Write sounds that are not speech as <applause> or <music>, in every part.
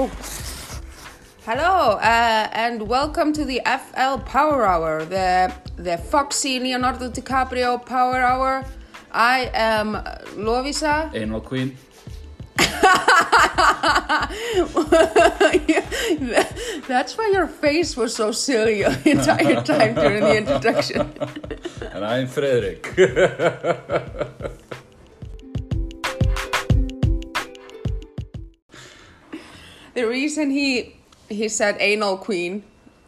Oh. Hello, uh, and welcome to the FL Power Hour, the the Foxy Leonardo DiCaprio Power Hour. I am Lovisa. Anal Queen. <laughs> That's why your face was so silly <laughs> the entire time during the introduction. <laughs> And I'm Friðrik. The reason he he said anal queen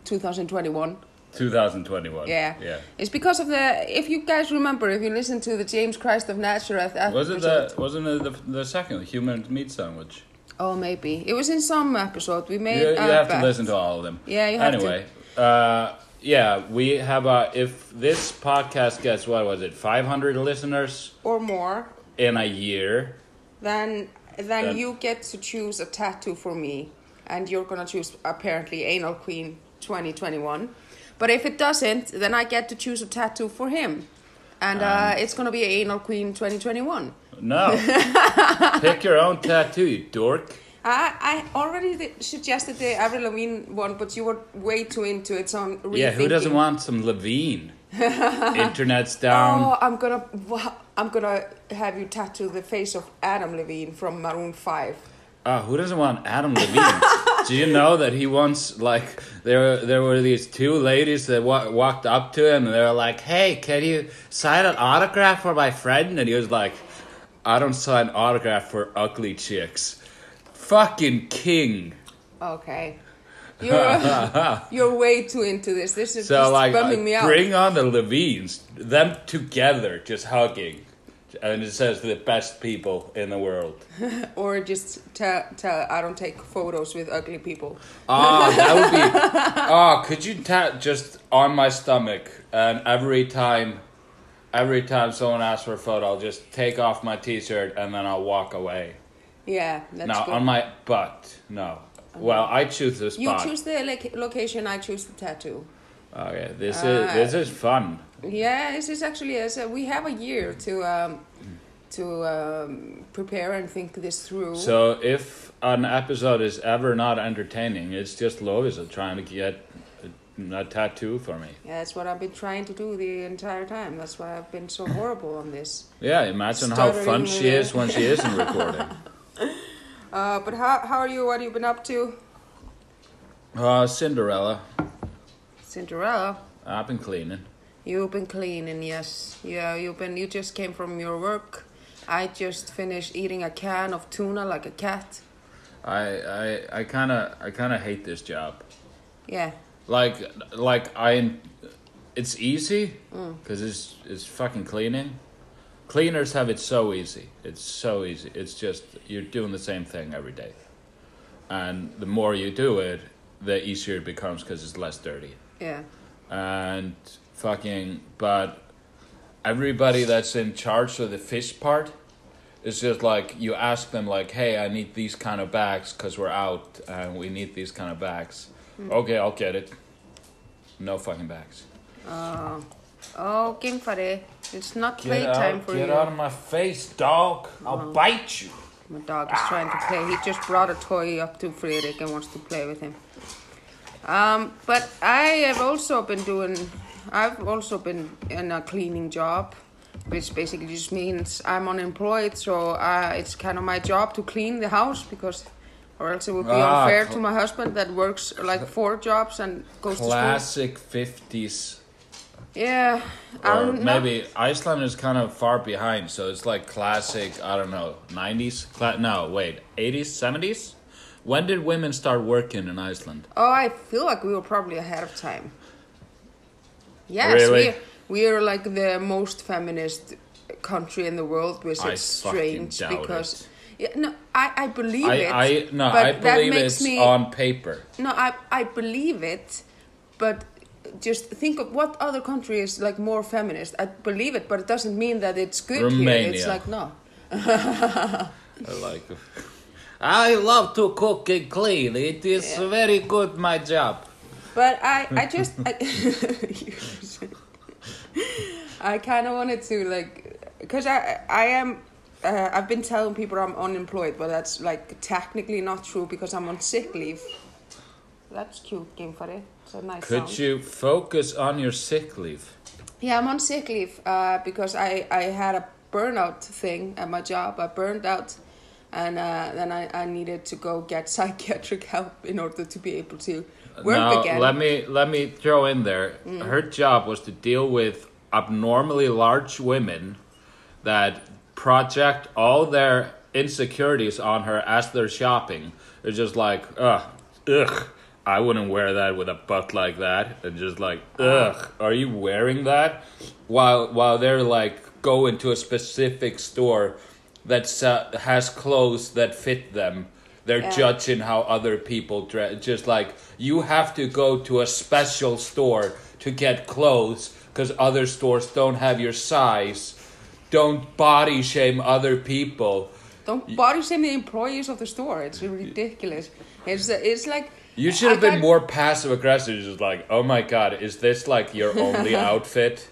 2021 2021. yeah Yeah. it's because of the if you guys remember if you listen to the James Christ of Nazareth Was it episode- the wasn't it the, the second human meat sandwich? oh maybe it was in some episode we made You, you a have to listen to all of them. Yeah, you have to. anyway, uh, yeah, we have a. If this podcast gets what was it, 500 listeners or more in a year, then then you get to choose a tattoo for me and you're gonna choose apparently anal queen 2021 but if it doesn't then i get to choose a tattoo for him and uh, it's gonna be anal queen 2021 no, <laughs> pick your own tattoo, you dork. I, I already th- suggested the Avril Lavigne one, but you were way too into it, so I'm rethinking. Yeah, who doesn't want some Levine? <laughs> Internet's down. Oh, I'm gonna, I'm gonna have you tattoo the face of Adam Levine from Maroon Five. Ah, who doesn't want Adam Levine? <laughs> Do you know that he once like there there were these two ladies that wa- walked up to him and they were like, "Hey, can you sign an autograph for my friend?" And he was like, "I don't sign autograph for ugly chicks." Fucking king. Okay, you're <laughs> you're way too into this. This is So just like, bumming me out. bring on the Levines, them together, just hugging, and it says the best people in the world. <laughs> Or just tell, tell I don't take photos with ugly people. Ah, that would be. <laughs> Ah, could you tap just on my stomach and every time, every time someone asks for a photo, I'll just take off my t-shirt and then I'll walk away. Yeah, that's now good. on my butt, no. Well, I choose this. you spot. choose the loc- location, I choose the tattoo. Okay, this Uh, is this is fun. Yeah, this is actually a, so we have a year to um, to um, prepare and think this through. So if an episode is ever not entertaining, it's just Lovisa trying to get a, a tattoo for me. yeah, that's what I've been trying to do the entire time. That's why I've been so horrible on this. Yeah, imagine how fun she is when she isn't recording. <laughs> Uh, but how how are you? What have you been up to, Uh, Cinderella, Cinderella? I've been cleaning. You've been cleaning, yes. Yeah, you've been. You just came from your work. I just finished eating a can of tuna like a cat. I I I kind of I kind of hate this job. Yeah, Like like I, it's easy mm. because it's it's fucking cleaning. Cleaners have it so easy. It's so easy. It's just you're doing the same thing every day, and the more you do it, the easier it becomes because it's less dirty. yeah. And fucking, but everybody that's in charge of the fish part is just like you ask them like, hey, I need these kind of bags because we're out and we need these kind of bags. Okay, I'll get it. No fucking bags. Oh, oh, Gimfari, it's not Get playtime out, for get you. Get out of my face, dog! I'll bite you. My dog is trying to play. He just brought a toy up to Friðrik and wants to play with him. Um, but I have also been doing. I've also been in a cleaning job, which basically just means I'm unemployed. So uh, it's kind of my job to clean the house because, or else it would be Ah, unfair to my husband that works like four jobs and goes to school. Classic fifties. Yeah, Or I'm not- maybe Iceland is kind of far behind, so it's like classic. I don't know, nineties. Cla- no, wait, eighties, seventies. When did women start working in Iceland? Oh, I feel like we were probably ahead of time. Yes, Really? we we are like the most feminist country in the world, which I is strange because it. yeah, no, I I believe I, it. I no, but I that believe makes it's me on paper. no, I I believe it, but just think of what other country is like more feminist. I believe it, but it doesn't mean that it's good here. It's like no. <laughs> I like. I love to cook and clean. It is Yeah. very good, my job. But I, I just, I, <laughs> <laughs> I kind of wanted to like, because I, I am uh, I've been telling people I'm unemployed, but that's like technically not true because I'm on sick leave. That's cute, game for it. It's a nice Could sound. you focus on your sick leave? Yeah, I'm on sick leave uh, because I, I had a burnout thing at my job. I burned out, and uh, then I, I needed to go get <laughs> psychiatric help in order to be able to work now, again. let me let me throw in there. Her job was to deal with abnormally large women that project all their insecurities on her as they're shopping. They're just like, ugh, ugh. I wouldn't wear that with a butt like that, and just like, ugh, are you wearing that? While while they're like go into a specific store that uh, has clothes that fit them. They're Yeah. judging how other people dress. Just like you have to go to a special store to get clothes because other stores don't have your size. Don't body shame other people. Don't body shame the employees of the store. It's ridiculous. It's it's like You should have I been got- more passive aggressive. Just like, oh my god, is this like your only <laughs> outfit?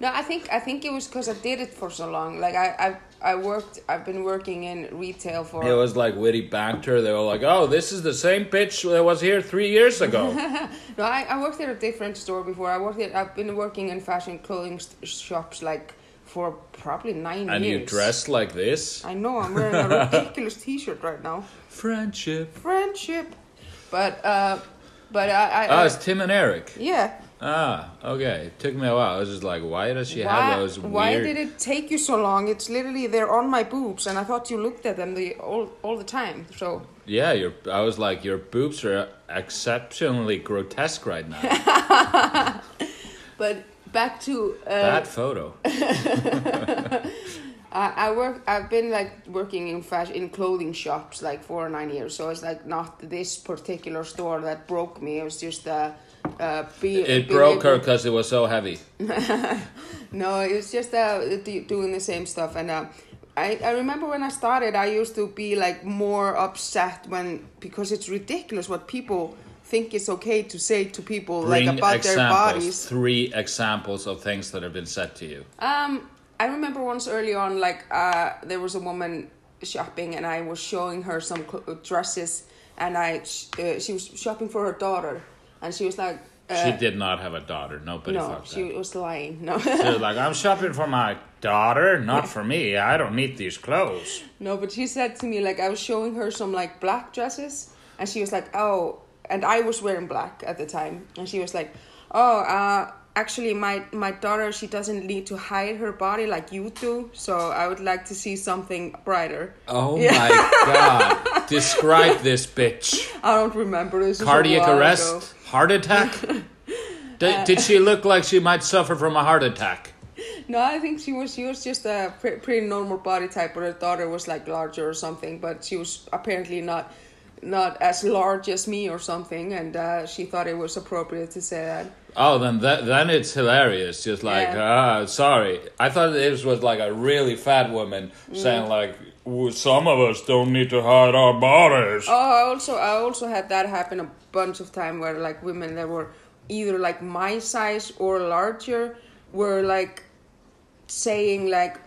No, I think I think it was because I did it for so long. Like I I I worked. I've been working in retail for. It was like witty banter. They were like, oh, this is the same pitch that was here three years ago. <laughs> No, I, I worked at a different store before. I worked at, I've been working in fashion clothing shops like for probably nine and years. And you dress like this. I know I'm wearing a ridiculous <laughs> T-shirt right now. Friendship. Friendship, but uh, but I, I, Oh, I it's Tim and Eric. yeah. Ah, okay. It took me a while. I was just like, why does she Why, have those why did it take you so long? It's literally they're on my boobs, and I thought you looked at them the all all the time. So Yeah, your. I was like, your boobs are exceptionally grotesque right now. <laughs> But back to uh, that photo. <laughs> I, I work. I've been like working in fashion in clothing shops like for nine years. So it's like not this particular store that broke me. It was just uh, uh be, It broke her because it was so heavy. <laughs> No, it was just uh doing the same stuff. And uh, I I remember when I started, I used to be like more upset when because it's ridiculous what people think it's okay to say to people Bring like about their bodies. Three examples of things that have been said to you. Um, I remember once early on, like uh, there was a woman shopping, and I was showing her some cl- dresses, and I sh- uh, she was shopping for her daughter, and she was like, uh, she did not have a daughter. Nobody no, fucked she that. was lying. No, She was like, I'm <laughs> shopping for my daughter, not for me. I don't need these clothes. no, but she said to me like I was showing her some like black dresses, and she was like, oh, and I was wearing black at the time, and she was like, oh, uh. Actually, my, my daughter, she doesn't need to hide her body like you do, so I would like to see something brighter. Oh <laughs> Yeah. my god. Describe this bitch. I don't remember. This Cardiac arrest? ago. Heart attack? <laughs> Did, did she look like she might suffer from a heart attack? No, I think she was she was just a pre- pretty normal body type, but her daughter was like larger or something. But she was apparently not not as large as me or something, and uh, she thought it was appropriate to say that. Oh, then that, then it's hilarious. Just like, Yeah. ah, sorry. I thought this was like a really fat woman Mm. saying like, "Well, some of us don't need to hide our bodies. Oh, I also I also had that happen a bunch of time where like women that were either like my size or larger were like saying like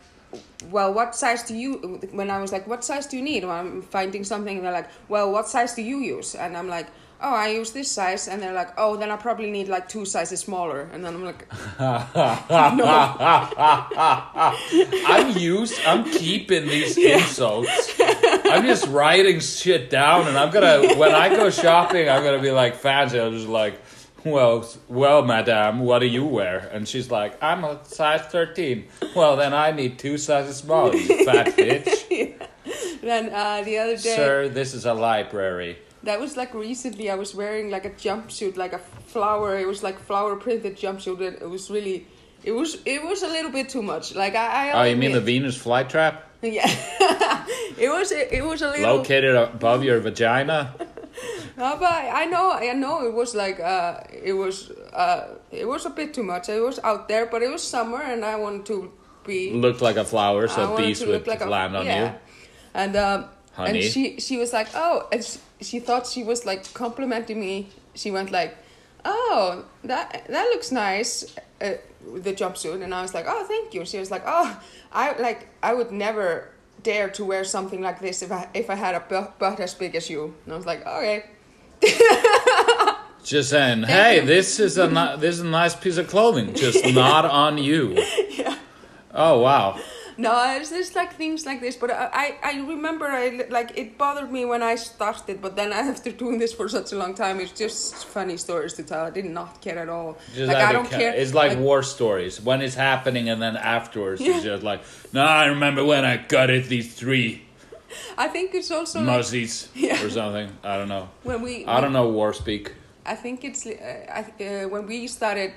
well what size do you when i was like what size do you need when i'm finding something and they're like well what size do you use and i'm like oh i use this size and they're like oh then i probably need like two sizes smaller and then i'm like <laughs> no, <laughs> I'm used. I'm keeping these <laughs> insults. I'm just writing shit down, and I'm gonna when I go shopping, I'm gonna be like fancy. I'm just like, well, well, madame, what do you wear? And she's like, I'm a size 13. Well, then I need two sizes smaller. You fat bitch. then uh, the other day Sir, this is a library. That was like recently. I was wearing like a jumpsuit, like a flower. It was like flower printed jumpsuit, and it was really, it was it was a little bit too much. Like I, I Oh, you mean the. Venus flytrap yeah, <laughs> it was it was a little. located above your vagina? <laughs> No, but I know I know it was like uh it was uh it was a bit too much. It was out there, but it was summer, and I wanted to be. Looked like a flower, so bees would like a- land on yeah. you. And um, Honey. and she she was like, oh, and she, she thought she was like complimenting me. She went like, oh, that that looks nice, uh, the jumpsuit. And I was like, oh, thank you. She was like, oh, I like I would never dare to wear something like this if I if I had a butt, butt as big as you. And I was like, okay. <laughs> Just saying, hey, this is a ni- this is a nice piece of clothing, just <laughs> not on you. <laughs> Yeah. Oh wow. No, it's just like things like this. But I, I, remember I like it bothered me when I started, but then <laughs> after doing this for such a long time, it's just funny stories to tell. I did not care at all. Just like I don't ca- care. It's like, war stories when it's happening, and then afterwards Yeah. it's just like, no, I remember when I gutted these three <laughs> I think it's also like mussies <laughs> Yeah. or something. I don't know. when we. I don't know war speak. I think it's uh, I, uh, when we started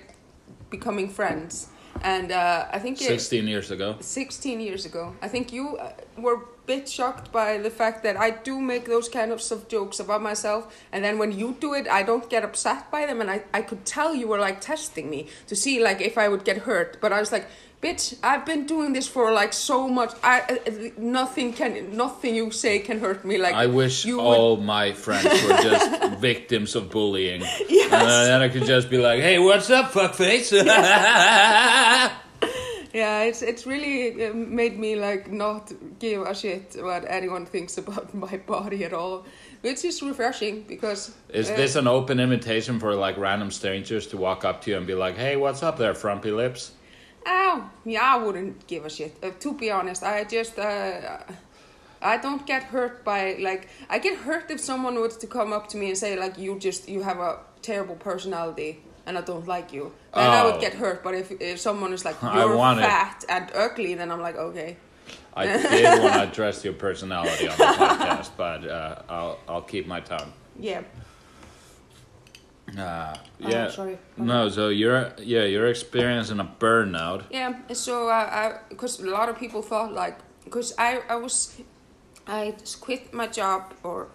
becoming friends, and uh, I think it, Sixteen years ago. 16 years ago. I think you uh, were a bit shocked by the fact that I do make those kind of of jokes about myself, and then when you do it, I don't get upset by them, and I, I could tell you were like testing me to see like if I would get hurt, but I was like, bitch, I've been doing this for like so much. I uh, nothing can nothing you say can hurt me. Like I wish you would- all my friends were just <laughs> victims of bullying. Yes. And then I could just be like, hey, what's up, fuckface? <laughs> Yeah, it's it's really uh, made me like not give a shit what anyone thinks about my body at all, which is refreshing because. Is uh, this an open invitation for like random strangers to walk up to you and be like, hey, what's up there, frumpy lips? Oh, yeah, I wouldn't give a shit. Uh, to be honest, I just uh, I don't get hurt by like I get hurt if someone were to come up to me and say like you just you have a terrible personality and I don't like you. Then I Oh. would get hurt. But if if someone is like <laughs> you're it. fat and ugly, then I'm like okay. I did want to <laughs> address your personality on the podcast, but uh, I'll I'll keep my tongue. Yeah. Uh, Oh, yeah. sorry. No, so you're yeah you're experiencing a burnout. Yeah, so uh, I because a lot of people thought like because I I was I just quit my job or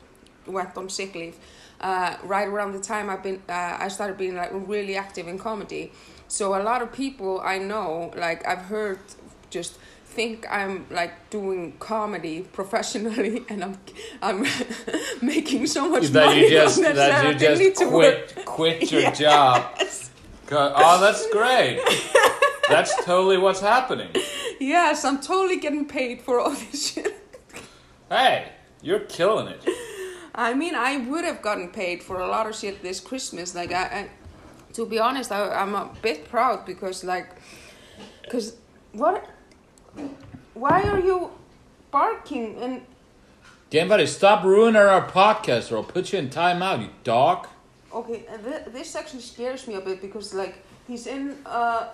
went on sick leave uh, right around the time I've been uh, I started being like really active in comedy. So a lot of people I know like I've heard just think I'm like doing comedy professionally <laughs> and I'm I'm <laughs> making so much That money you just that I you didn't need just to work. quit quit <laughs> your Yes. job. Oh, that's great. That's totally what's happening. Yes, I'm totally getting paid for all this shit. Hey, you're killing it. I mean, I would have gotten paid for a lot of shit this Christmas. Like, I, I to be honest, I, I'm a bit proud because, like, because what? Why are you barking? And Somebody stop ruining our podcast, or I'll put you in timeout, you dog. okay, th- this actually scares me a bit because, like, he's in a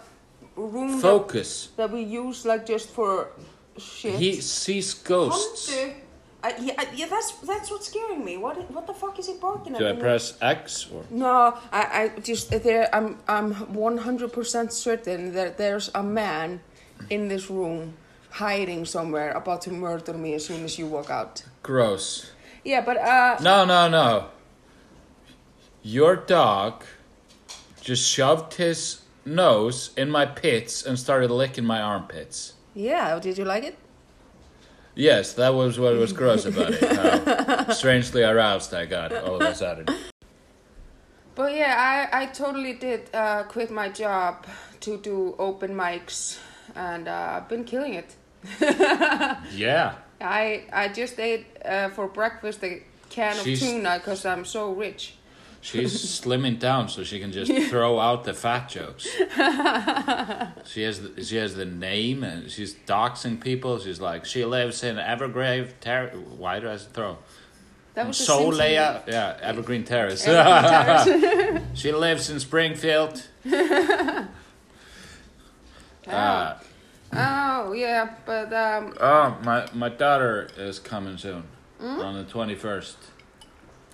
room that, Focus. that we use like just for shit. He sees ghosts. Hunter. I, yeah, I- yeah, that's that's what's scaring me. What what the fuck is he barking at? Do I press X or? No, I, I just there. I'm I'm one hundred percent certain that there's a man in this room hiding somewhere, about to murder me as soon as you walk out. Gross. Yeah, but uh, No, no, no. Your dog just shoved his nose in my pits and started licking my armpits. yeah. Did you like it? Yes, that was what was gross about it. How <laughs> strangely aroused I got all of a sudden. But yeah, I I totally did uh, quit my job to do open mics, and uh, I've been killing it. <laughs> Yeah. I I just ate uh, for breakfast a can of tuna because I'm so rich. She's <laughs> slimming down so she can just <laughs> throw out the fat jokes. She has the, she has the name and she's doxing people. She's like she lives in Evergrave Terrace. Why do I throw? That was Solea, yeah, Evergreen Terrace. Evergreen Terrace. she lives in Springfield. Uh, Oh yeah, but um, oh, my my daughter is coming soon Hmm? on the twenty first.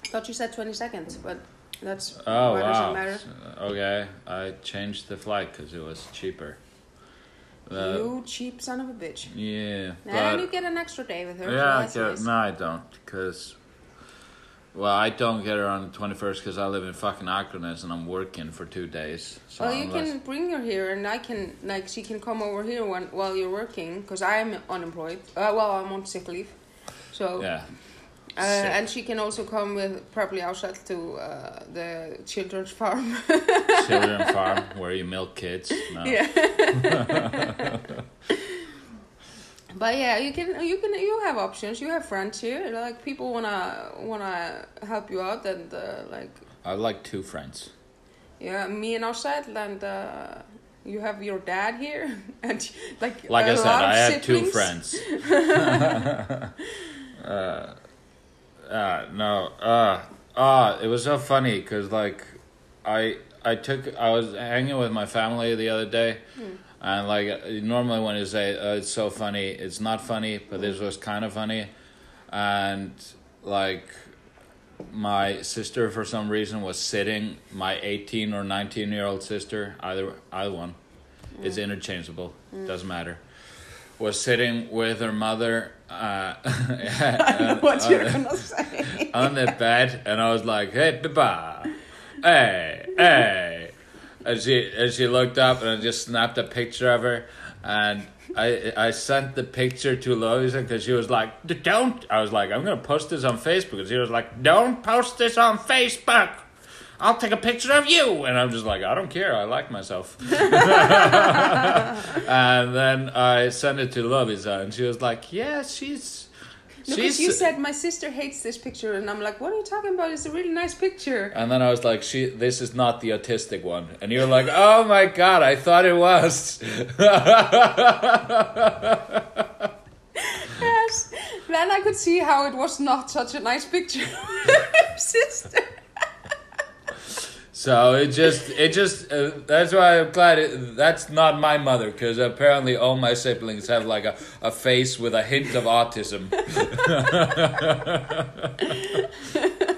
thought you said twenty seconds, but that's Oh why does it wow! matter? Okay, I changed the flight because it was cheaper. Uh, you cheap son of a bitch. yeah, and you get an extra day with her. yeah, so I get, no, I don't because. Well, I don't get her on the twenty first because I live in fucking Akranes and I'm working for two days. So Well, you unless- can bring her here, and I can like she can come over here when while you're working, because I am unemployed. Uh, well, I'm on sick leave, so Yeah. uh, and she can also come with probably outside to uh, the children's farm. Children <laughs> farm where you milk kids. No. yeah. <laughs> <laughs> But yeah, you can you can you have options. You have friends here. Like people wanna wanna help you out and uh, like I like two friends. yeah, me and outside and uh, you have your dad here <laughs> and like Like a I said, I have two friends. <laughs> <laughs> uh, uh, no, uh, uh, it was so funny because like I I took I was hanging with my family the other day, and like normally when you say oh, uh, uh, it's so funny, it's not funny, but this was kind of funny, and like my sister for some reason was sitting my 18 or 19 year old sister either either one is mm. interchangeable mm. doesn't matter was sitting with her mother uh, <laughs> I what you're gonna say. Uh, <laughs> on the bed and I was like hey baba hey hey and she and she looked up and I just snapped a picture of her. And I I sent the picture to Louisa because she was like don't I was like I'm gonna post this on Facebook. And she was like don't post this on Facebook. I'll take a picture of you. And I'm just like I don't care. I like myself. <laughs> <laughs> And then I sent it to Louisa and she was like yeah she's Because you said my sister hates this picture, and I'm like, what are you talking about? It's a really nice picture. And then I was like, "She, this is not the autistic one." And you're like, "Oh my god, I thought it was." <laughs> Yes. Then I could see how it was not such a nice picture. <laughs> sister. So it just, it just. Uh, that's why I'm glad it, that's not my mother, because apparently all my siblings have like a, a face with a hint of autism. <laughs>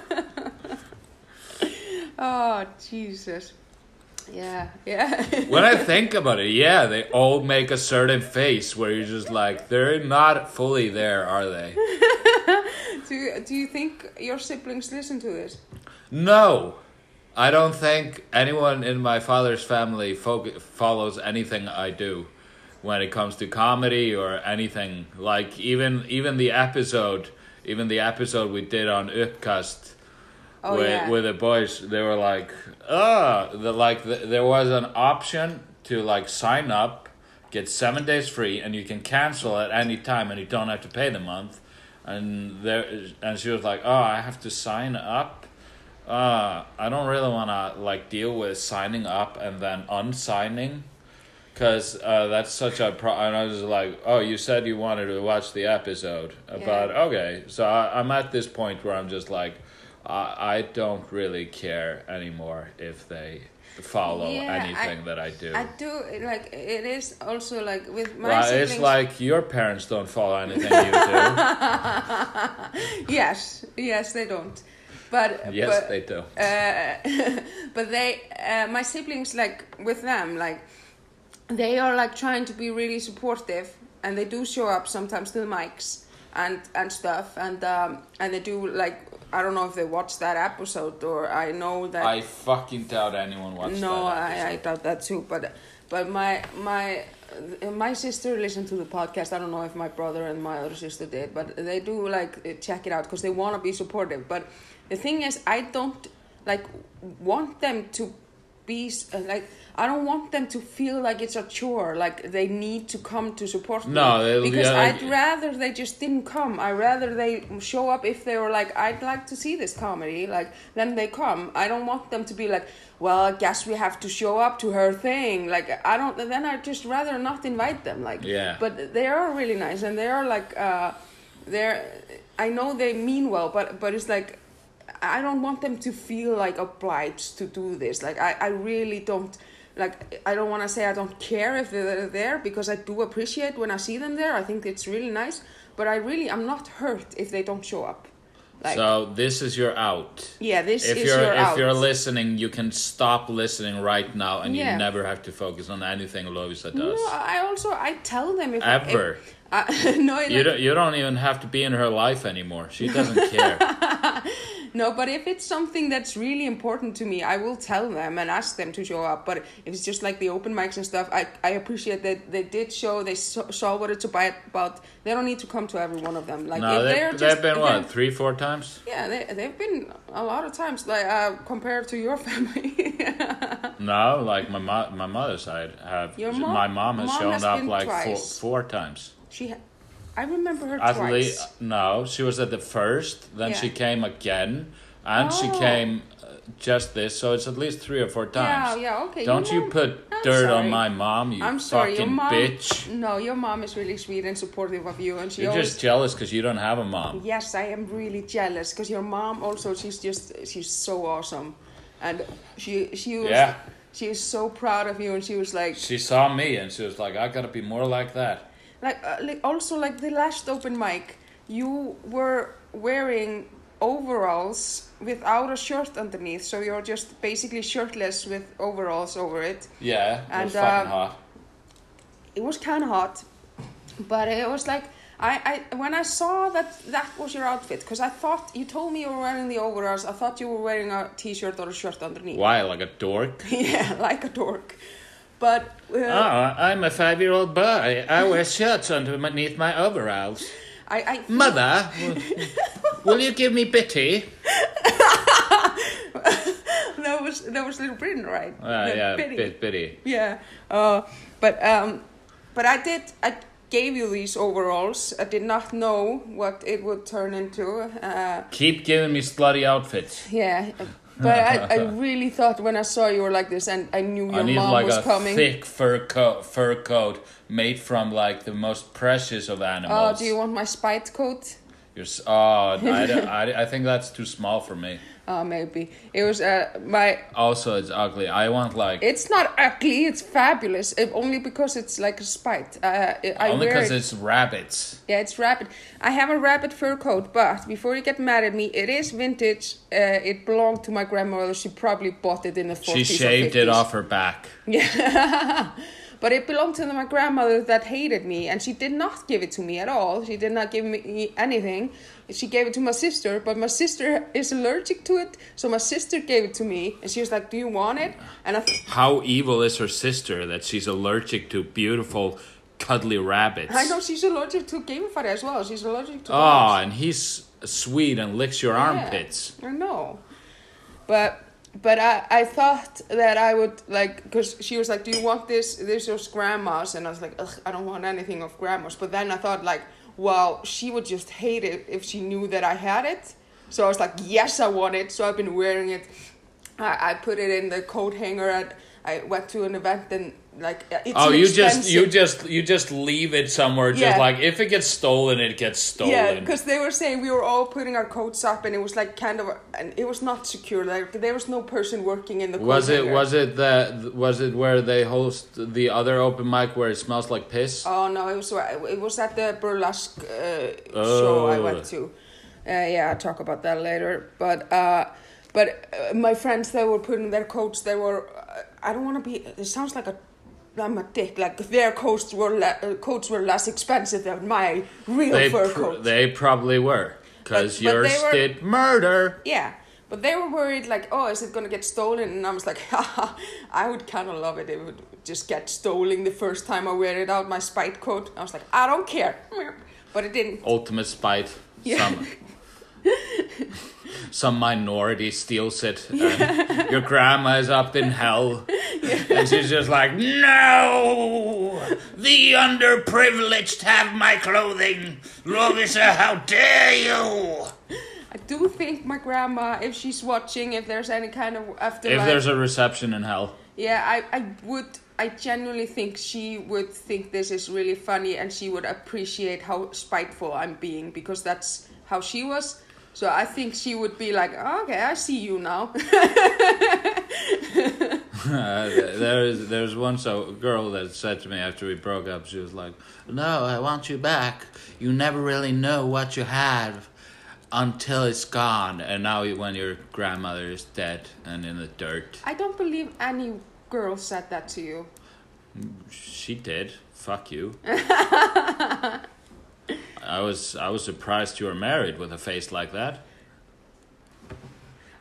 Oh Jesus. Yeah, yeah. <laughs> when I think about it, yeah, they all make a certain face where you're just like, they're not fully there, are they? <laughs> do you, do you think your siblings listen to this? No, I don't think anyone in my father's family fo- follows anything I do when it comes to comedy or anything. Like even even the episode, even the episode we did on Upcast Oh with yeah. with the boys, they were like, ah, the like the, there was an option to like sign up, get seven days free, and you can cancel at any time, and you don't have to pay the month. And there, and she was like, oh, I have to sign up uh, I don't really want to like deal with signing up and then unsigning, cause uh, that's such a pro. And I was like, oh, you said you wanted to watch the episode, Uh, but okay. So I, I'm at this point where I'm just like, I I don't really care anymore if they follow Yeah, anything I- that I do. I do like it is also like with my well, siblings. it's like your parents don't follow anything you do. <laughs> yes, yes, they don't. But yes, but, they do. uh, <laughs> but they uh, my siblings like with them like they are like trying to be really supportive and they do show up sometimes to the mics and and stuff and um and they do like i don't know if they watch that episode or i know that I fucking doubt anyone watched no. I, I doubt that too but but my my my sister listened to the podcast i don't know if my brother and my other sister did but they do like check it out because they want to be supportive but the thing is i don't like want them to be uh, like i don't want them to feel like it's a chore like they need to come to support No, me they'll- because yeah, i'd like- rather they just didn't come. I rather they show up if they were like i'd like to see this comedy like then they come. I don't want them to be like well i guess we have to show up to her thing like i don't then i'd just rather not invite them like Yeah. but they are really nice and they are like uh they're i know they mean well but but it's like I don't want them to feel like obliged to do this. Like I, I really don't like I don't want to say I don't care if they're there because I do appreciate when I see them there. I think it's really nice, but I really I'm not hurt if they don't show up. Like so this is your out. yeah, this if is you're your if out. you're listening, you can stop listening right now, and Yeah. you never have to focus on anything Lovisa does. no, I also I tell them if Ever. If, uh, <laughs> no, you don't. You don't even have to be in her life anymore. She doesn't care. <laughs> No, but if it's something that's really important to me, I will tell them and ask them to show up. But if it's just like the open mics and stuff, I, I appreciate that they did show, they saw, saw what it's about. They don't need to come to every one of them. Like no, if they, they're they've been again- what <laughs> three, four times. Yeah, they they've been a lot of times, like uh, compared to your <laughs> family. No, like my mo- my mother's side have. Your mom- my mom has mom shown has up like four, four times. she, ha- I remember her At twice. least no, she was at the first. Then she came again, and she Oh. came uh, just this. So it's at least three or four times. Yeah, yeah, okay. Don't you mom- put I'm dirt on my mom, you I'm sorry, your fucking mom. bitch? No, your mom is really sweet and supportive of you, and she You're always. just jealous because you don't have a mom. Yes, I am really jealous because your mom also she's just she's so awesome, and she she was Yeah. she was so proud of you, and she was like She saw me and she was like, "I gotta be more like that." Like uh, like also like the last open mic, you were wearing overalls without a shirt underneath, so you're just basically shirtless with overalls over it. Yeah, it And, was fucking uh, hot. it was kind of hot, but it was like I, I when I saw that that was your outfit because I thought you told me you were wearing the overalls. I thought you were wearing a t-shirt or a shirt underneath. Why, like a dork? <laughs> yeah, like a dork. But uh, Oh, I'm a five-year-old boy. I wear shirts underneath my overalls. I, I Mother, will, will you give me bitty? <laughs> that was that was Little Britain, right? Uh, yeah, bit bitty. Yeah. Uh, but um, but I did. I gave you these overalls. I did not know what it would turn into. Uh, Keep giving me slutty outfits. yeah. But I, I <laughs> really thought when I saw you were like this, and I knew your I need mom like was a coming. thick fur coat, fur coat made from like the most precious of oh, animals. Oh, do you want my spite coat? You're s- oh, I, don't- <laughs> I, I think that's too small for me. Oh, maybe it was uh, my. Also, it's ugly. I want like It's not ugly. It's fabulous. It, only because it's like a spite. Uh, I only because it- it's rabbits. Yeah, it's rabbit. I have a rabbit fur coat, but before you get mad at me, it is vintage. Uh, it belonged to my grandmother. She probably bought it in the 40s She shaved it off her back. Yeah. <laughs> but it belonged to my grandmother that hated me, and she did not give it to me at all. She did not give me anything. She gave it to my sister, but my sister is allergic to it, so my sister gave it to me, and she was like, "Do you want it?" And I, th- How evil is her sister that she's allergic to beautiful, cuddly rabbits? I know she's allergic to game fire as well. She's allergic to. Oh, dogs. and he's sweet and licks your Yeah, armpits. I know, but but I I thought that I would like because she was like, "Do you want this? This is grandma's," and I was like, Ugh, "I don't want anything of grandma's." But then I thought like, well, she would just hate it if she knew that I had it. So I was like, "Yes, I want it." So I've been wearing it. I, I put it in the coat hanger. At, I went to an event and like it's Oh, you just you just you just leave it somewhere. Just Yeah. like if it gets stolen, it gets stolen. Yeah, because they were saying we were all putting our coats up, and it was like kind of, and it was not secure. Like there was no person working in the. was it was it the was it where they host the other open mic where it smells like piss? Oh no, it was it was at the burlesque uh, show I Oh. went to. Uh, yeah, I'll talk about that later. But uh, but uh, my friends they were putting their coats. They were. Uh, I don't want to be. It sounds like a. I'm a dick. Like their coats were le- uh, coats were less expensive than my real they fur pr- coat. they probably were because yours were- did murder. Yeah, but they were worried, like, oh, is it gonna get stolen? And I was like, <laughs> haha, I would kind of love it it would just get stolen the first time I wear it out, my spite coat. I was like, I don't care. <laughs> But it didn't. Ultimate spite. Yeah. <laughs> Some minority steals it. Um, and <laughs> your grandma is up in hell. And she's just like, No! The underprivileged have my clothing. Lovisa, how dare you! I do think my grandma, if she's watching, if there's any kind of afterlife, If there's a reception in hell. yeah, I, I would, I genuinely think she would think this is really funny and she would appreciate how spiteful I'm being because that's how she was. So I think she would be like, oh, okay, I see you now. <laughs> <laughs> Uh, there's there's one so girl that said to me after we broke up. She was like, "No, I want you back. You never really know what you have until it's gone. And now, when your grandmother is dead and in the dirt, I don't believe any girl said that to you. she did. Fuck you." <laughs> I was I was surprised you were married with a face like that.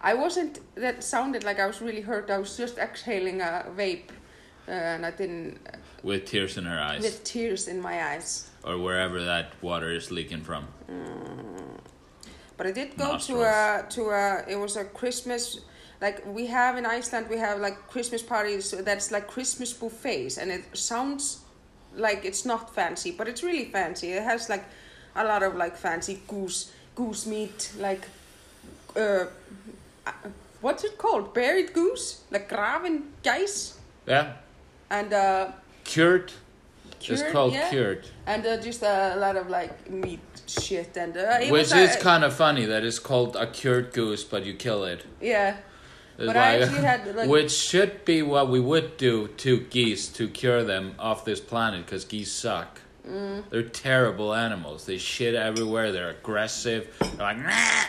I wasn't. That sounded like I was really hurt. I was just exhaling a vape, uh, and I didn't. With tears in her eyes, With tears in my eyes. or wherever that water is leaking from. But I did go Nostrils. to a to a. It was a Christmas. Like we have in Iceland, we have like Christmas parties that's like Christmas buffets, and it sounds like it's not fancy, but it's really fancy. It has like a lot of like fancy goose goose meat, like uh, uh, what's it called? Buried goose, like graven geis, Yeah. and uh, Cured. It's cured, called yeah. cured. and uh, just a lot of like meat shit, and uh, Which was, is uh, kind of funny that it's called a cured goose, but you kill it. yeah. It's But I actually had, <laughs> like- which should be what we would do to geese to cure them off this planet, because geese suck. Mm. They're terrible animals. They shit everywhere. They're aggressive. They're like, "Nah."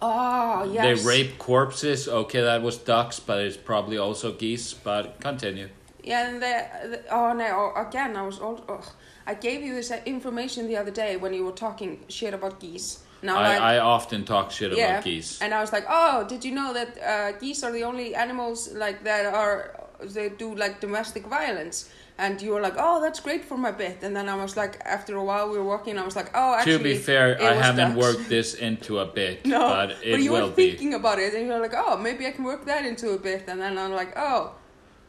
Oh yes. they rape corpses. Okay, that was ducks, but it's probably also geese. But continue. Yeah, and the, the oh no, again I was all. Oh, I gave you this information the other day when you were talking shit about geese. Now I, like, I often talk shit yeah, about geese. and I was like, oh, did you know that uh, geese are the only animals like that are they do like domestic violence? And you were like, oh, that's great for my bit. And then I was like, after a while we were walking, I was like, oh, actually. to be fair, I haven't ducks. worked this into a bit, <laughs> No, but it you will were be. thinking about it, and you were like, "Oh, maybe I can work that into a bit." And then I'm like, "Oh,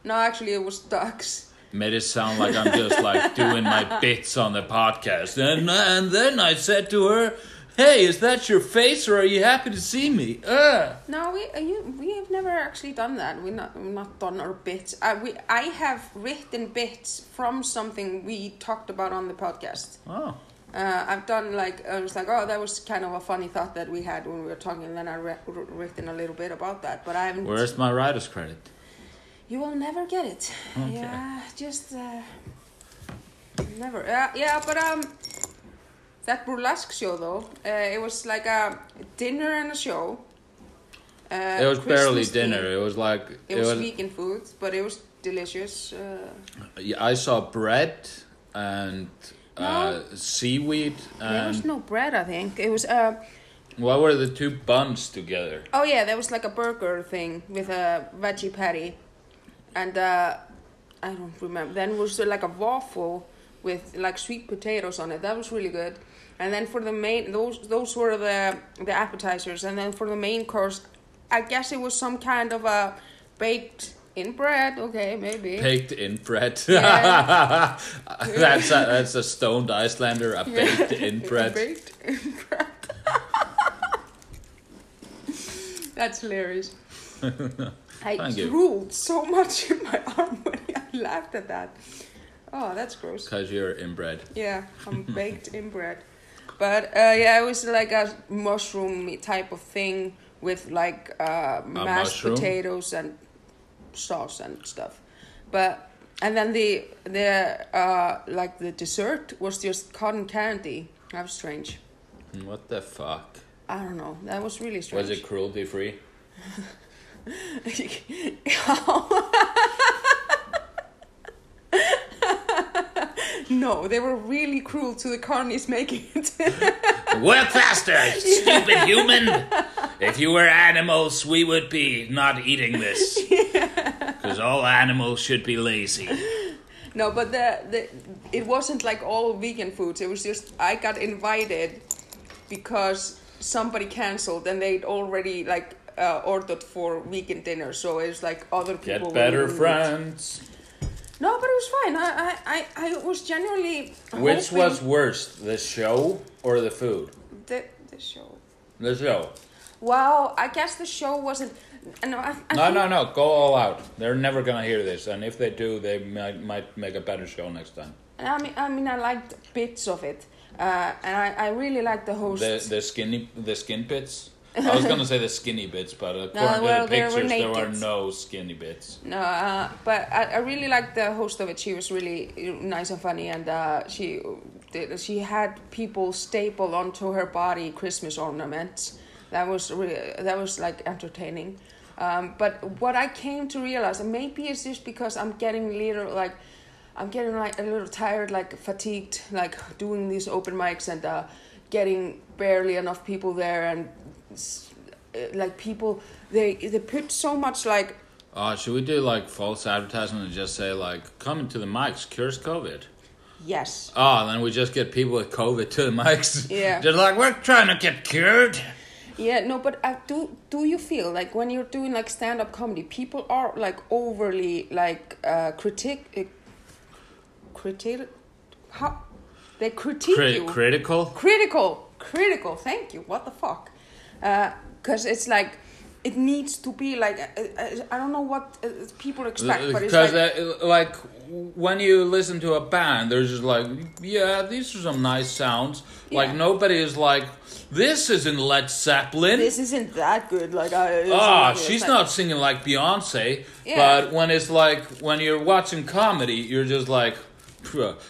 no, actually, it was ducks." Made it sound like I'm just like doing my <laughs> bits on the podcast, and and then I said to her, "Hey, is that your face, or are you happy to see me?" Uh. No, we uh, you, we have never actually done that. We not we've not done our bits. Uh, we I have written bits from something we talked about on the podcast. Oh, Uh, I've done like I was like, oh, that was kind of a funny thought that we had when we were talking, and then I re- wr- written a little bit about that. But I haven't. where's my writer's credit? You will never get it. Okay. Yeah, just uh, never. Uh, yeah, but um, that burlesque show though, uh, it was like a dinner and a show. Uh, it was barely dinner. It was like It was vegan food, but it was delicious. Uh, Yeah, I saw bread and uh, seaweed there was no bread, I think. It was uh what were the two buns together? oh yeah, there was like a burger thing with a veggie patty, and uh, I don't remember. Then was like a waffle with like sweet potatoes on it. That was really good. And then for the main, those those were the the appetizers, and then for the main course, I guess it was some kind of a baked in bread. Okay, maybe. Baked in bread. Yeah. <laughs> that's a, that's a stoned Icelander. A baked in <laughs> bread. Baked in bread. <laughs> That's hilarious. I drooled so much in my arm when I laughed at that. Oh, that's gross. Cause you're inbred. Yeah, I'm baked in bread. But uh, yeah, it was like a mushroom type of thing with like uh, mashed potatoes and sauce and stuff. But and then the the uh, like the dessert was just cotton candy. That was strange. What the fuck? I don't know. That was really strange. Was it cruelty free? <laughs> <laughs> <laughs> no, they were really cruel to the carnies making it. <laughs> Work faster, <laughs> stupid human! If you were animals, we would be not eating this. <laughs> Because all animals should be lazy. no, but the, the it wasn't like all vegan foods. It was just I got invited because somebody canceled and they'd already like uh, ordered for vegan dinner. So it was like other people. Get better friends. No, but it was fine. I I I, I was genuinely. Which hoping was worse, the show or the food? the the show? The show. Well, I guess the show wasn't. No, I, I No, think- no, no. Go all out. They're never gonna hear this, and if they do, they might might make a better show next time. I mean, I mean, I liked bits of it, uh, and I, I really liked the host. The the skinny the skin bits. I was <laughs> gonna say the skinny bits, but according well, to the were pictures, there were naked. no skinny bits. no, uh, but I, I really liked the host of it. She was really nice and funny, and uh, she did- she had people staple onto her body Christmas ornaments. That was really, that was like entertaining. Um, but what I came to realize, and maybe it's just because I'm getting little like. I'm getting like a little tired, like fatigued, like doing these open mics and uh, getting barely enough people there, and like people they they put so much like Uh, should we do like false advertisement and just say like, coming to the mics cures COVID? yes, Oh, then we just get people with COVID to the mics. <laughs> Yeah. Just like we're trying to get cured. yeah, no, but uh, do do you feel like when you're doing like stand up comedy, people are like overly like uh, critic, uh, critic, how they critique Cri- you. critical. critical, critical. Thank you. What the fuck? Because it's like it needs to be like uh, uh, I don't know what uh, people expect, but it's Because like uh, like when you listen to a band, there's just like, yeah, these are some nice sounds. Like nobody is like, this isn't Led Zeppelin. this isn't that good. Like I. Ah, she's not singing like Beyonce. Yeah. But when it's like when you're watching comedy, you're just like, "Phew,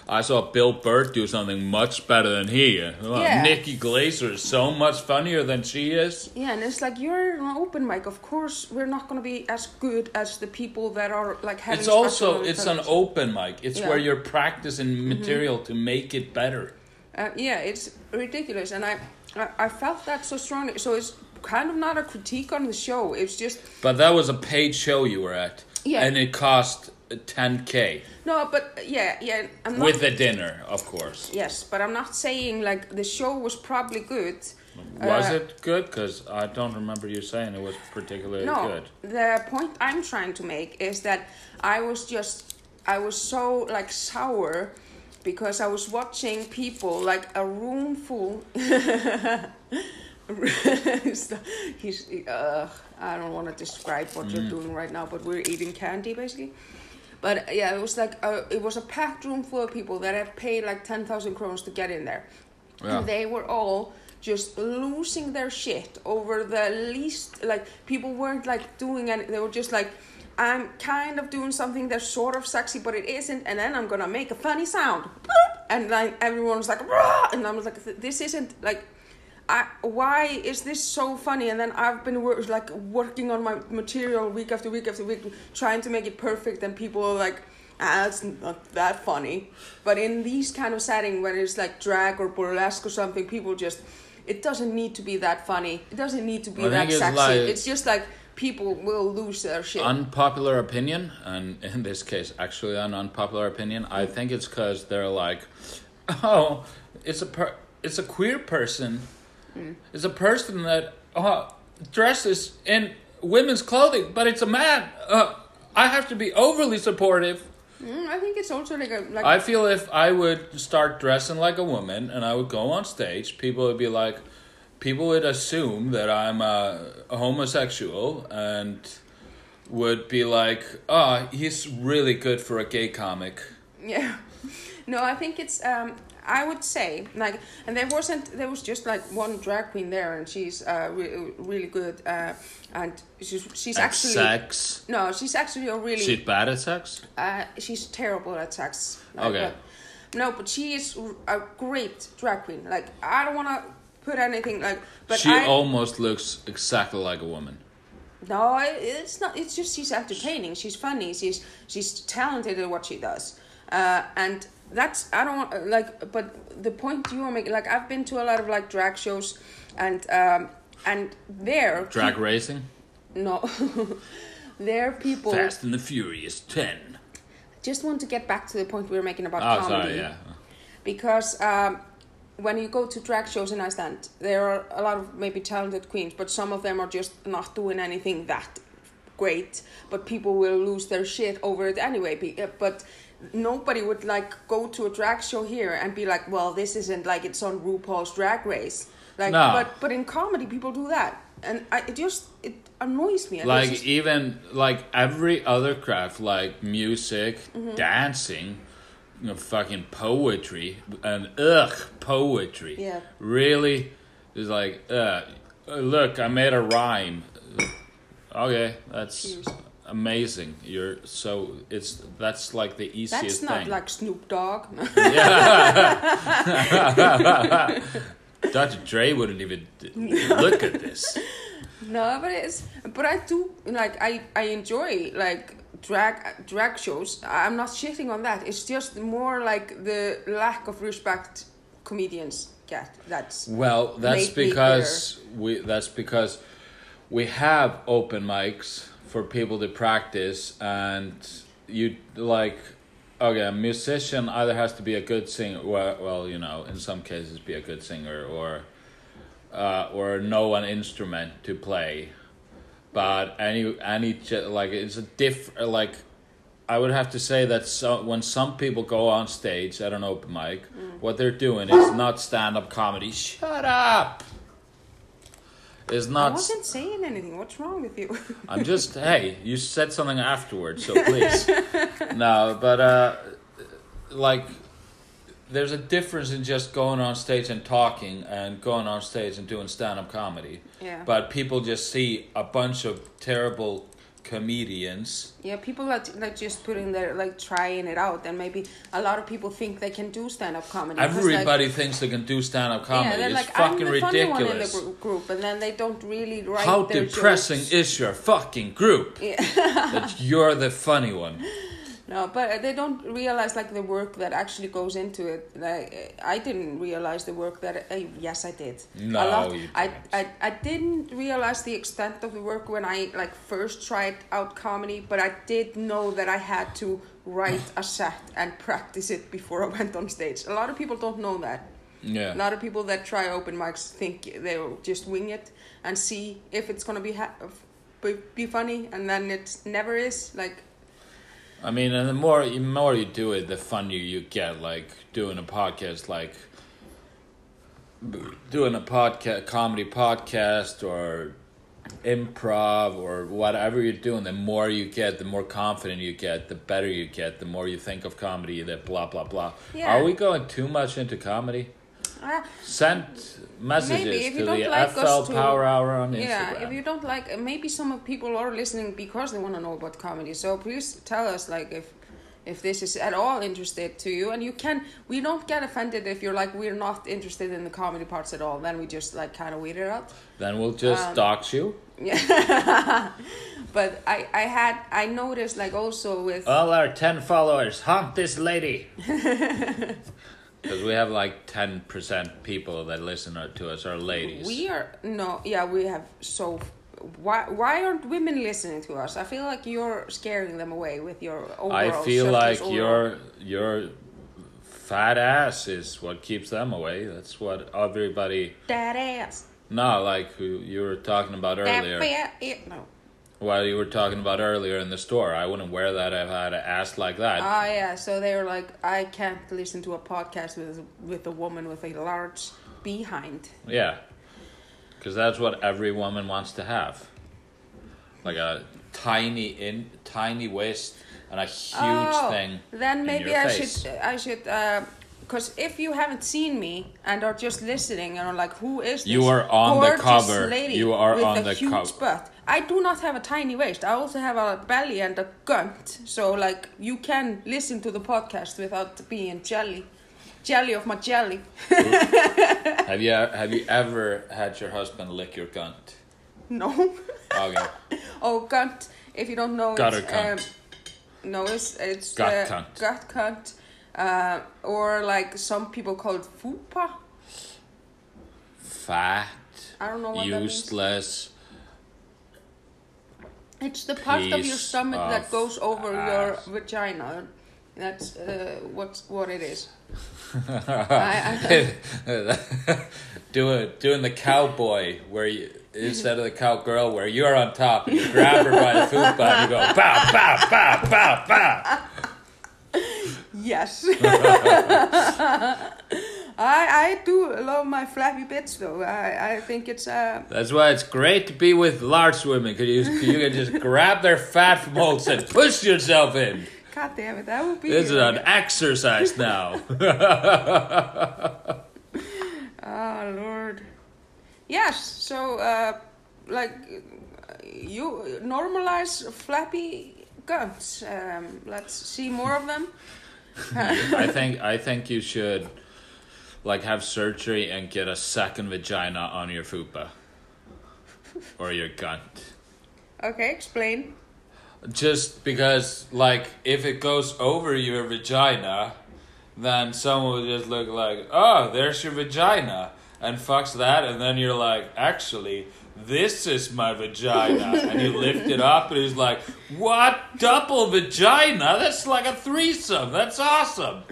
I saw Bill Burr do something much better than he. Well, Yeah. Nikki Glazer is so much funnier than she is. Yeah, and it's like you're an open mic. Of course, we're not gonna be as good as the people that are like having. It's also it's an open mic. It's Yeah. where you're practicing material to make it better. Uh, yeah, it's ridiculous, and I, I I felt that so strongly. So it's kind of not a critique on the show. It's just But that was a paid show you were at. Yeah. And it cost 10k no, but yeah, yeah. I'm not, with the dinner, of course. yes, but I'm not saying like the show was probably good. Was Uh, it good? Because I don't remember you saying it was particularly No, good. the point I'm trying to make is that I was just I was so like sour because I was watching people like a room full. <laughs> He's uh, I don't want to describe what you're doing right now, but we're eating candy basically. But yeah, it was like a, it was a packed room full of people that had paid like ten thousand crowns to get in there. Yeah. And they were all just losing their shit over the least like people weren't like doing any they were just like I'm kind of doing something that's sort of sexy but it isn't and then I'm gonna make a funny sound and like everyone was like Rah! and I was like this isn't like I, why is this so funny? And then I've been wor- like working on my material week after week after week, trying to make it perfect, and people are like, ah, it's not that funny. But in these kind of setting, when it's like drag or burlesque or something, people just, it doesn't need to be that funny. It doesn't need to be I that it's sexy. like- it's just like people will lose their shit. Unpopular opinion, and <laughs> in this case, actually an unpopular opinion. I think it's because they're like, oh, it's a per- it's a queer person. It's a person that uh, dresses in women's clothing, but it's a man. Uh, I have to be overly supportive. Mm, I think it's also like a like I feel if I would start dressing like a woman and I would go on stage, people would be like, people would assume that I'm a, a homosexual and would be like, oh, he's really good for a gay comic. Yeah. <laughs> No, I think it's um I would say like and there wasn't there was just like one drag queen there and she's uh re- really good uh and she's she's And actually sex. No, she's actually a really She's bad at sex? uh she's terrible at sex. Like, Okay. but- no, but she is a great drag queen. Like I don't want to put anything like but she I almost looks exactly like a woman. No, it's not. It's just she's entertaining. She's funny. She's she's talented at what she does, uh, and that's I don't like. But the point you are making, like I've been to a lot of like drag shows, and um, and there Drag racing? no, <laughs> there people Fast and the Furious 10. just want to get back to the point we were making about Oh, comedy sorry, yeah. because um, when you go to drag shows in Iceland, there are a lot of maybe talented queens, but some of them are just not doing anything that great. But people will lose their shit over it anyway. Uh, But nobody would like go to a drag show here and be like, "Well, this isn't like it's on RuPaul's Drag Race." Like, No. but but in comedy, people do that, and I, it just it annoys me. Like just- even like every other craft like music Mm-hmm. dancing you know, fucking poetry and ugh poetry Yeah. really is like uh look i made a rhyme okay that's Cheers. Amazing you're so it's that's like the easiest that's not thing like Snoop Dogg. <laughs> <laughs> dr dre wouldn't even look at this <laughs> No, but it's but I do like I I enjoy like drag drag shows. I'm not shitting on that. It's just more like the lack of respect comedians get. That's Well, that's because we that's because we have open mics for people to practice and you like okay, a musician either has to be a good singer well, well you know, in some cases be a good singer or uh, or know an instrument to play. But any any like it's a diff like I would have to say that so, when some people go on stage at an open mic, what they're doing is not stand up comedy. Shut up! Is not. I wasn't saying anything. What's wrong with you? <laughs> I'm just hey, you said something afterwards, so <laughs> please. no, but uh like there's a difference in just going on stage and talking and going on stage and doing stand up comedy. Yeah. But people just see a bunch of terrible comedians. Yeah, people that like just putting their like trying it out, and maybe a lot of people think they can do stand up comedy. 'cause, like, Everybody thinks they can do stand up comedy. Yeah, they're it's like I'm fucking the funny one in the ridiculous. gr- group, and then they don't really write How depressing jokes. is your fucking group? Yeah. that you're the funny one. <laughs> No, but they don't realize like the work that actually goes into it. Like I didn't realize the work that. Uh, yes, I did. No, a lot. you I, didn't. I I didn't realize the extent of the work when I like first tried out comedy. But I did know that I had to write a set and practice it before I <laughs> went on stage. A lot of people don't know that. Yeah. A lot of people that try open mics think they'll just wing it and see if it's gonna be ha- be, be funny, and then it never is. Like I mean, and the more the more you do it, the funnier you get. Like doing a podcast, like doing a podcast, comedy podcast, or improv, or whatever you're doing. The more you get, the more confident you get, the better you get. The more you think of comedy, that blah blah blah. Yeah. Are we going too much into comedy? Ah, Send messages to the like FL to- Power Hour on Instagram. Yeah, if you don't like, maybe some of people are listening because they want to know about comedy. So please tell us, like, if if this is at all interested to you, and you can. We don't get offended if you're like we're not interested in the comedy parts at all. Then we just like kind of weed it out. then we'll just Um, dox you. Yeah, <laughs> but I I had I noticed like also with All our 10 followers, haunt this lady. <laughs> Because we have like 10% people that listen to us are ladies. we are no yeah we have so. Why why aren't women listening to us? I feel like you're scaring them away with your overall. I feel like your your fat ass is what keeps them away. That's what everybody. that ass. No, like you were talking about earlier. That fat it no. What you were talking about earlier in the store. I wouldn't wear that if I had an ass like that. Ah, yeah. So they were like, I can't listen to a podcast with with a woman with a large behind. Yeah. Because that's what every woman wants to have. Like a tiny in tiny waist and a huge Oh, thing. Then maybe I face. should I should because if you haven't seen me and are just listening and are like, who is this You are on the cover. Lady You are with on a the huge cover. butt. I do not have a tiny waist. I also have a belly and a gunt. So like you can listen to the podcast without being jelly, jelly of my jelly. <laughs> Have you have you ever had your husband lick your gunt? no. Okay. <laughs> Oh, gunt. If you don't know, Gutter it's, cunt. Um, no, it's it's Gut uh, cunt. Gut cunt. Uh, or like some people call it fupa. Fat, I don't know what that means. It's the part of your stomach that goes over ass. your vagina. That's uh, what's what it is. I, <laughs> Do it, doing the cowboy where you instead of the cowgirl where you're on top and you grab her by the fupa and you go pow pow pow pow pow. Yes. <laughs> I I do love my flappy bits though. I I think it's uh That's why it's great to be with large women because you, you can just grab their fat from holes and push yourself in. god damn it that would be This is an exercise now. Oh <laughs> <laughs> Lord. Yes. So, uh, like, you normalize flappy guns. Um, let's see more of them. I think I think you should like have surgery and get a second vagina on your fupa or your gunt. Okay, explain. Just because like if it goes over your vagina, then someone will just look like, "Oh, there's your vagina." And fucks that and then you're like, "Actually, this is my vagina." and he lift it up and he's like, "What? Double vagina? That's like a threesome. That's awesome."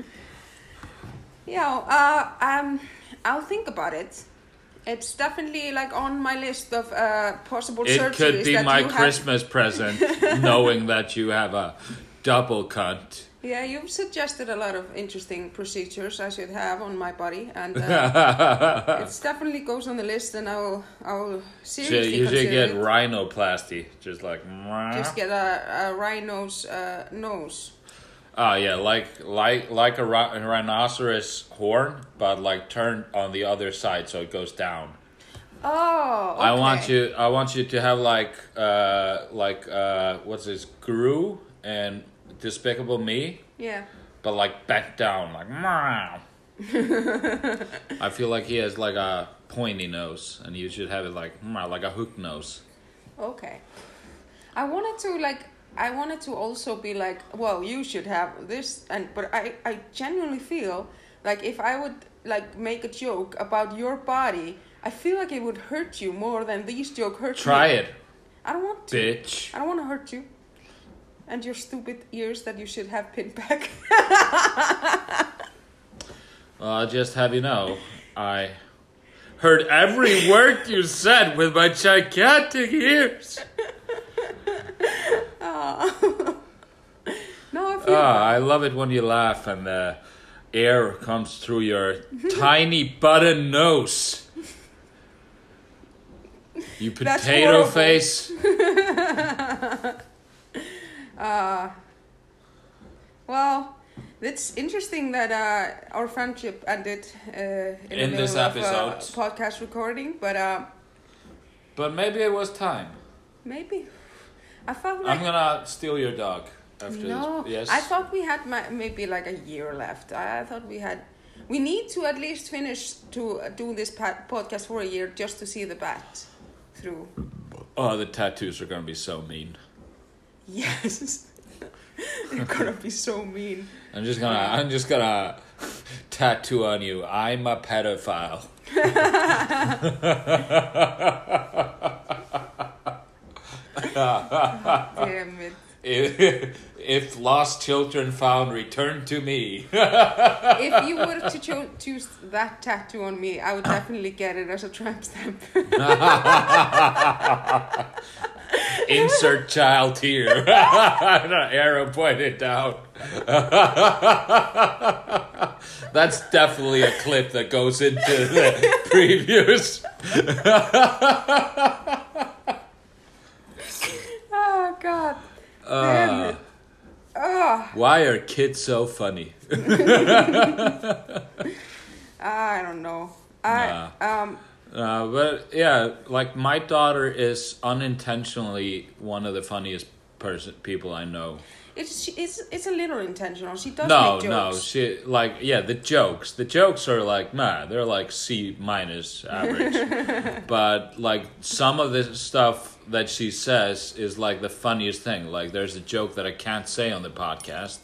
Yeah. Uh, um, I'll think about it. It's definitely like on my list of uh, possible It surgeries could be that my you have- Christmas present, <laughs> knowing that you have a double cunt. Yeah, you've suggested a lot of interesting procedures I should have on my body, and uh, <laughs> it definitely goes on the list. And I will, I will Shit, seriously you should get it. rhinoplasty, just like. Just get a, a rhino's uh, nose. Oh yeah, like like like a, rhinoceros horn, but like turned on the other side so it goes down. Oh, I want you. I want you to have like uh like uh what's this Gru and Despicable Me, Yeah. but like bent down, like. meow. <laughs> I feel like he has like a pointy nose, and you should have it like meow, like a hook nose. Okay. I wanted to like I wanted to also be like, well, you should have this and but I I genuinely feel like if I would like make a joke about your body, I feel like it would hurt you more than these joke hurt you. Try me. it, I don't want to. bitch. I don't want to hurt you. And your stupid ears that you should have pinned back. Well, <laughs> I'll just have you know, I heard every word you said with my gigantic ears. <laughs> <laughs> no, I feel Ah, I love it when you laugh and the air comes through your tiny button nose. You potato face. Uh, well, it's interesting that uh, our friendship ended uh, in, the In this of, uh, episode. podcast recording, but uh, But maybe it was time. maybe I felt like I'm gonna steal your dog after no. this. Yes. I thought we had ma- maybe like a year left. I, I thought we had. We need to at least finish to uh, do this podcast for a year just to see the bat through. Oh, the tattoos are gonna be so mean. Yes. <laughs> They're gonna be so mean. I'm just gonna I'm just gonna <laughs> tattoo on you. I'm a pedophile. <laughs> Damn it. If, if lost children found, return to me. if you were to cho- choose that tattoo on me, I would definitely get it as a tramp stamp. Insert child here. <laughs> Arrow pointed down. <laughs> That's definitely a clip that goes into the previews. <laughs> oh God! Uh! Oh, why are kids so funny? I don't know. I um Uh, but yeah, like my daughter is unintentionally one of the funniest person people I know. it's it's it's a little intentional. She does no, make no, jokes. she like yeah, the jokes. The jokes are like nah, they're like C minus average. <laughs> but like some of the stuff that she says is like the funniest thing. Like there's a joke that I can't say on the podcast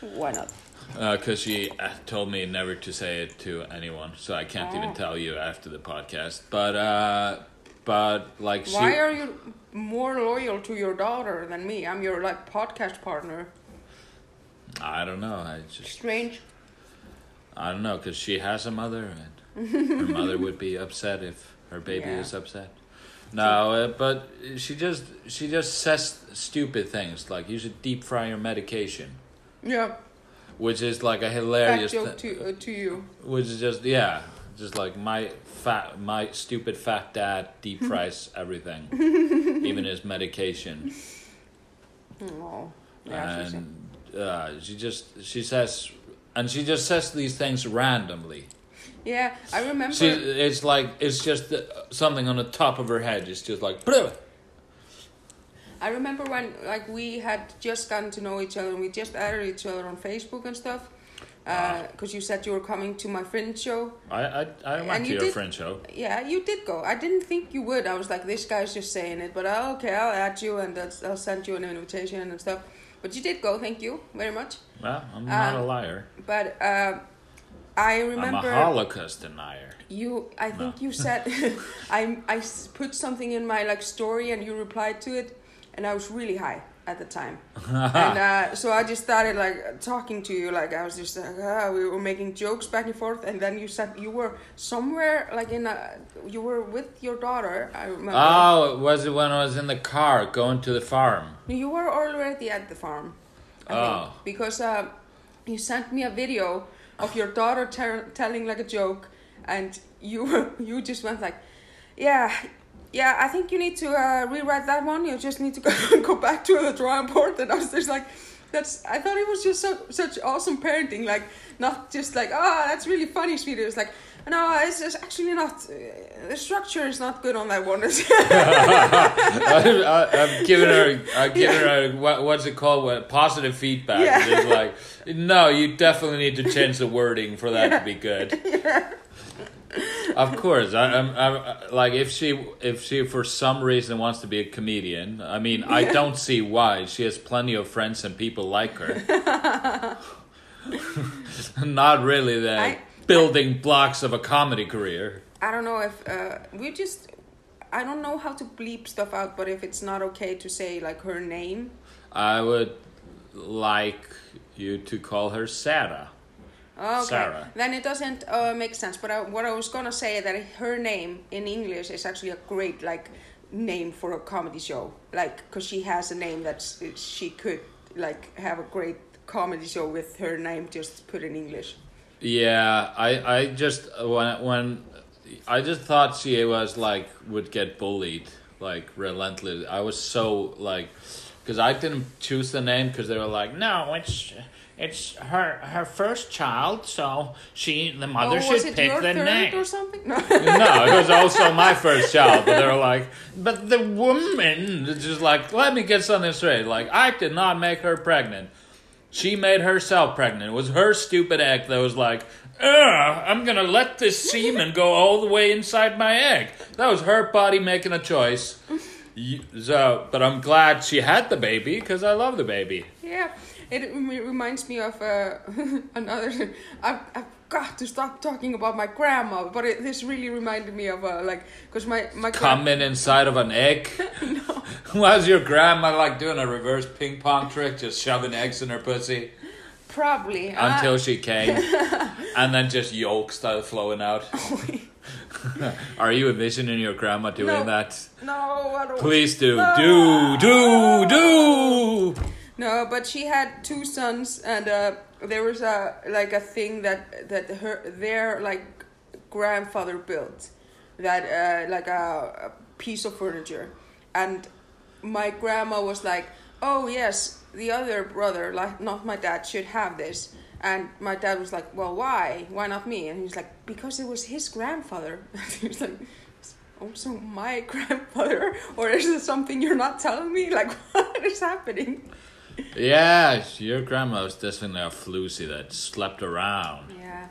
Why not? Because she uh, told me never to say it to anyone, so I can't even Oh. tell you after the podcast. But uh, but like she. Why are you more loyal to your daughter than me? I'm your like podcast partner. I don't know. I just Strange. I don't know because she has a mother, and <laughs> her mother would be upset if her baby Yeah. is upset. No, uh, but she just she just says stupid things like you should deep fry your medication, Yeah. Which is like a Fat hilarious. joke thi- to uh, to you. which is just yeah, just like my fat my stupid fat dad deep fries <laughs> everything, <laughs> even his medication. Oh. Yeah, and uh, she just she says and she just says these things randomly yeah, I remember. she it's like it's just something on the top of her head it's just like "Bleh." <laughs> I remember when like we had just gotten to know each other and we just added each other on Facebook and stuff. Because you said you were coming to my friend show. I I, I went And to you your did- friend show Yeah, you did go. I didn't think you would. I was like, this guy's just saying it, but uh, okay, I'll add you and that's, I'll send you an invitation and stuff. But you did go. Thank you very much. well I'm not a Um, liar But uh, I remember I'm a Holocaust denier you. I think you said <laughs> I I s- put something in my like story and you replied to it, and I was really high at the time. <laughs> and uh, so I just started like talking to you, like I was just like ah, we were making jokes back and forth, and then you said you were somewhere like in a you were with your daughter. I remember. oh was it when I was in the car going to the farm you were already at the farm. I Oh. think, because uh, you sent me a video of your daughter ter- telling like a joke, and you <laughs> you just went like, yeah. Yeah, I think you need to uh, rewrite that one. You just need to go, <laughs> go back to the drawing board. And I was just like, that's. I thought it was just so, such awesome parenting. Like, not just like, oh, that's really funny, sweetie. It was like, no, it's just actually not. Uh, the structure is not good on that one. <laughs> I, I'm giving her, <laughs> I'm giving her what, what's it called? What positive feedback? Yeah. It's like, no, you definitely need to change the wording for that to be good. Of course, I, I'm, I'm like if she if she for some reason wants to be a comedian. I mean, I don't see why. She has plenty of friends and people like her. <laughs> Not really the I- building blocks of a comedy career. I don't know if uh, we just. I don't know how to bleep stuff out, but if it's not okay to say like her name, I would like you to call her Sarah. Okay, Sarah. then it doesn't uh, make sense. But I, what I was gonna say that her name in English is actually a great like name for a comedy show, like because she has a name that she could like have a great comedy show with her name just put in English. Yeah, I I just when when I just thought she was like would get bullied like relentless. I was so like because I didn't choose the name because they were like no it's. It's her her first child, so she the mother oh, should pick the name. or something? No. <laughs> no, it was also my first child, but they were like, but the woman, just like, let me get something straight. Like, I did not make her pregnant. She made herself pregnant. It was her stupid egg that was like, Ugh, I'm gonna let this semen go all the way inside my egg. That was her body making a choice. So, but I'm glad she had the baby because I love the baby. Yeah, it reminds me of uh, <laughs> another. I've, I've got to stop talking about my grandma, but it, this really reminded me of uh, like because my my Coming inside of an egg. <laughs> no, <laughs> Was your grandma like doing a reverse ping pong trick, just shoving eggs in her pussy? probably uh, until she came, and then just yolk started flowing out. Are you envisioning your grandma doing No. that? no, I don't. Please do, No. do, do, do. No, but she had two sons, and uh, there was a like a thing that that her their like grandfather built, that uh, like a, a piece of furniture, and my grandma was like, "Oh yes, the other brother, like not my dad, should have this." And my dad was like, "Well, why? Why not me?" And he was like, "Because it was his grandfather." <laughs> And he was like. Also, my <laughs> grandfather, or is this something you're not telling me? Like, <laughs> what is happening? Yeah, your grandma was definitely a floozy that slept around. Yeah.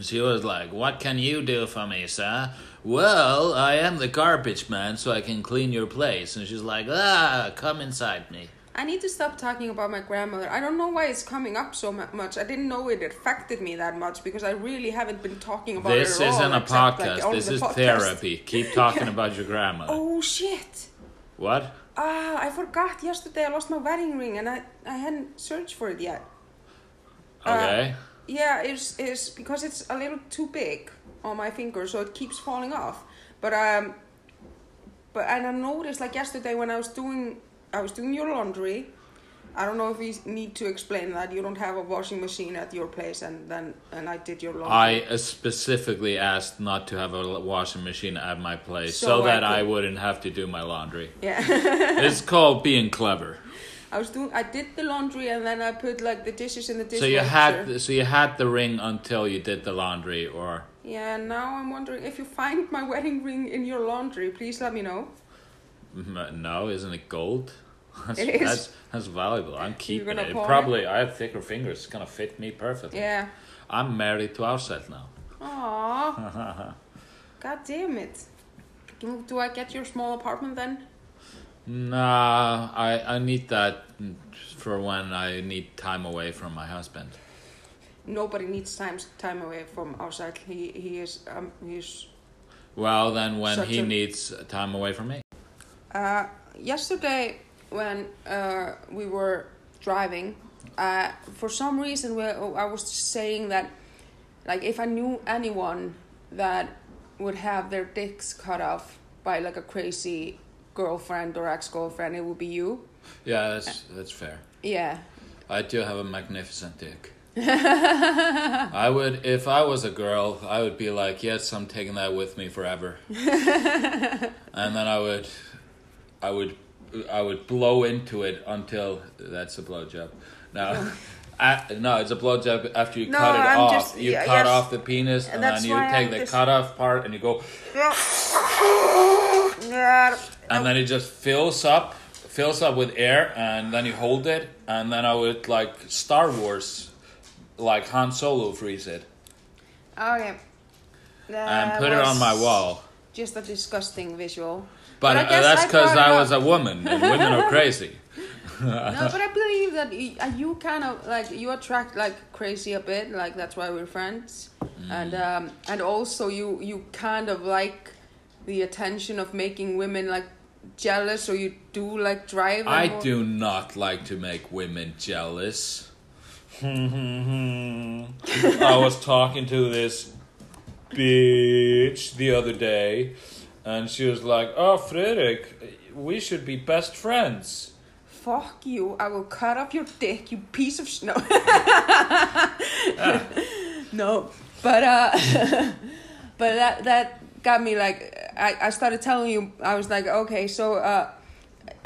She was like, "What can you do for me, sir?" Well, I am the garbage man, so I can clean your place. And she's like, "Ah, come inside me." I need to stop talking about my grandmother. I don't know why it's coming up so much. I didn't know it affected me that much because I really haven't been talking about This it all. isn't a except, like, podcast. this is podcast. therapy. Keep talking <laughs> Yeah. about your grandma. Oh shit! What? Ah, I forgot yesterday. I lost my wedding ring and I I hadn't searched for it yet. Uh, Okay. Yeah, it's it's because it's a little too big on my finger, so it keeps falling off. But um, but and I noticed like yesterday when I was doing I was doing your laundry. I don't know if we need to explain that you don't have a washing machine at your place, and then and I did your laundry. I specifically asked not to have a washing machine at my place so, So I that I could- wouldn't have to do my laundry. yeah. <laughs> it's called being clever. I was doing. I did the laundry, and then I put like the dishes in the dishwasher. So you had so you had the ring until you did the laundry, or Yeah. Now I'm wondering if you find my <laughs> wedding ring in your laundry, please let me know. No, isn't it gold? That's, It is. That's, that's valuable. I'm keeping it. Probably I have thicker fingers. It's gonna fit me perfectly. Yeah. I'm married to Outset now. Aww. <laughs> God damn it. Do, do I get your small apartment then? Nah, I I need that for when I need time away from my husband. Nobody needs time time away from outside. He he is um he's Well, then when he a- needs time away from me. uh yesterday when uh we were driving uh for some reason we, I was saying that like if I knew anyone that would have their dicks cut off by like a crazy girlfriend or ex-girlfriend it would be you Yeah, that's that's fair. Yeah, I do have a magnificent dick. <laughs> I would, if I was a girl, I would be like, yes, I'm taking that with me forever. <laughs> and then I would, I would, I would blow into it until that's a blowjob. No, <laughs> I, no, it's a blowjob after you No, cut it I'm off. just- you yeah, cut yes. off the penis, and That's then you take I'm the just- cut off part, and you go, Yeah. and then it just fills up, fills up with air, and then you hold it, and then I would like Star Wars, like Han Solo freeze it, Okay. and put it on my wall. Just a disgusting visual. But, I uh, that's because it I was a woman, and women are crazy. <laughs> <laughs> no, but I believe that uh, you kind of like you attract like crazy a bit. Like that's why we're friends, Mm. and um, and also you you kind of like the attention of making women like jealous, or you do like drive. I more- do not like to make women jealous. <laughs> I was talking to this bitch the other day, and she was like, "Oh, Friðrik, we should be best friends." Fuck you! I will cut off your dick, you piece of snow. no. <laughs> no, but uh, <laughs> but that that got me like I I started telling you I was like okay so uh.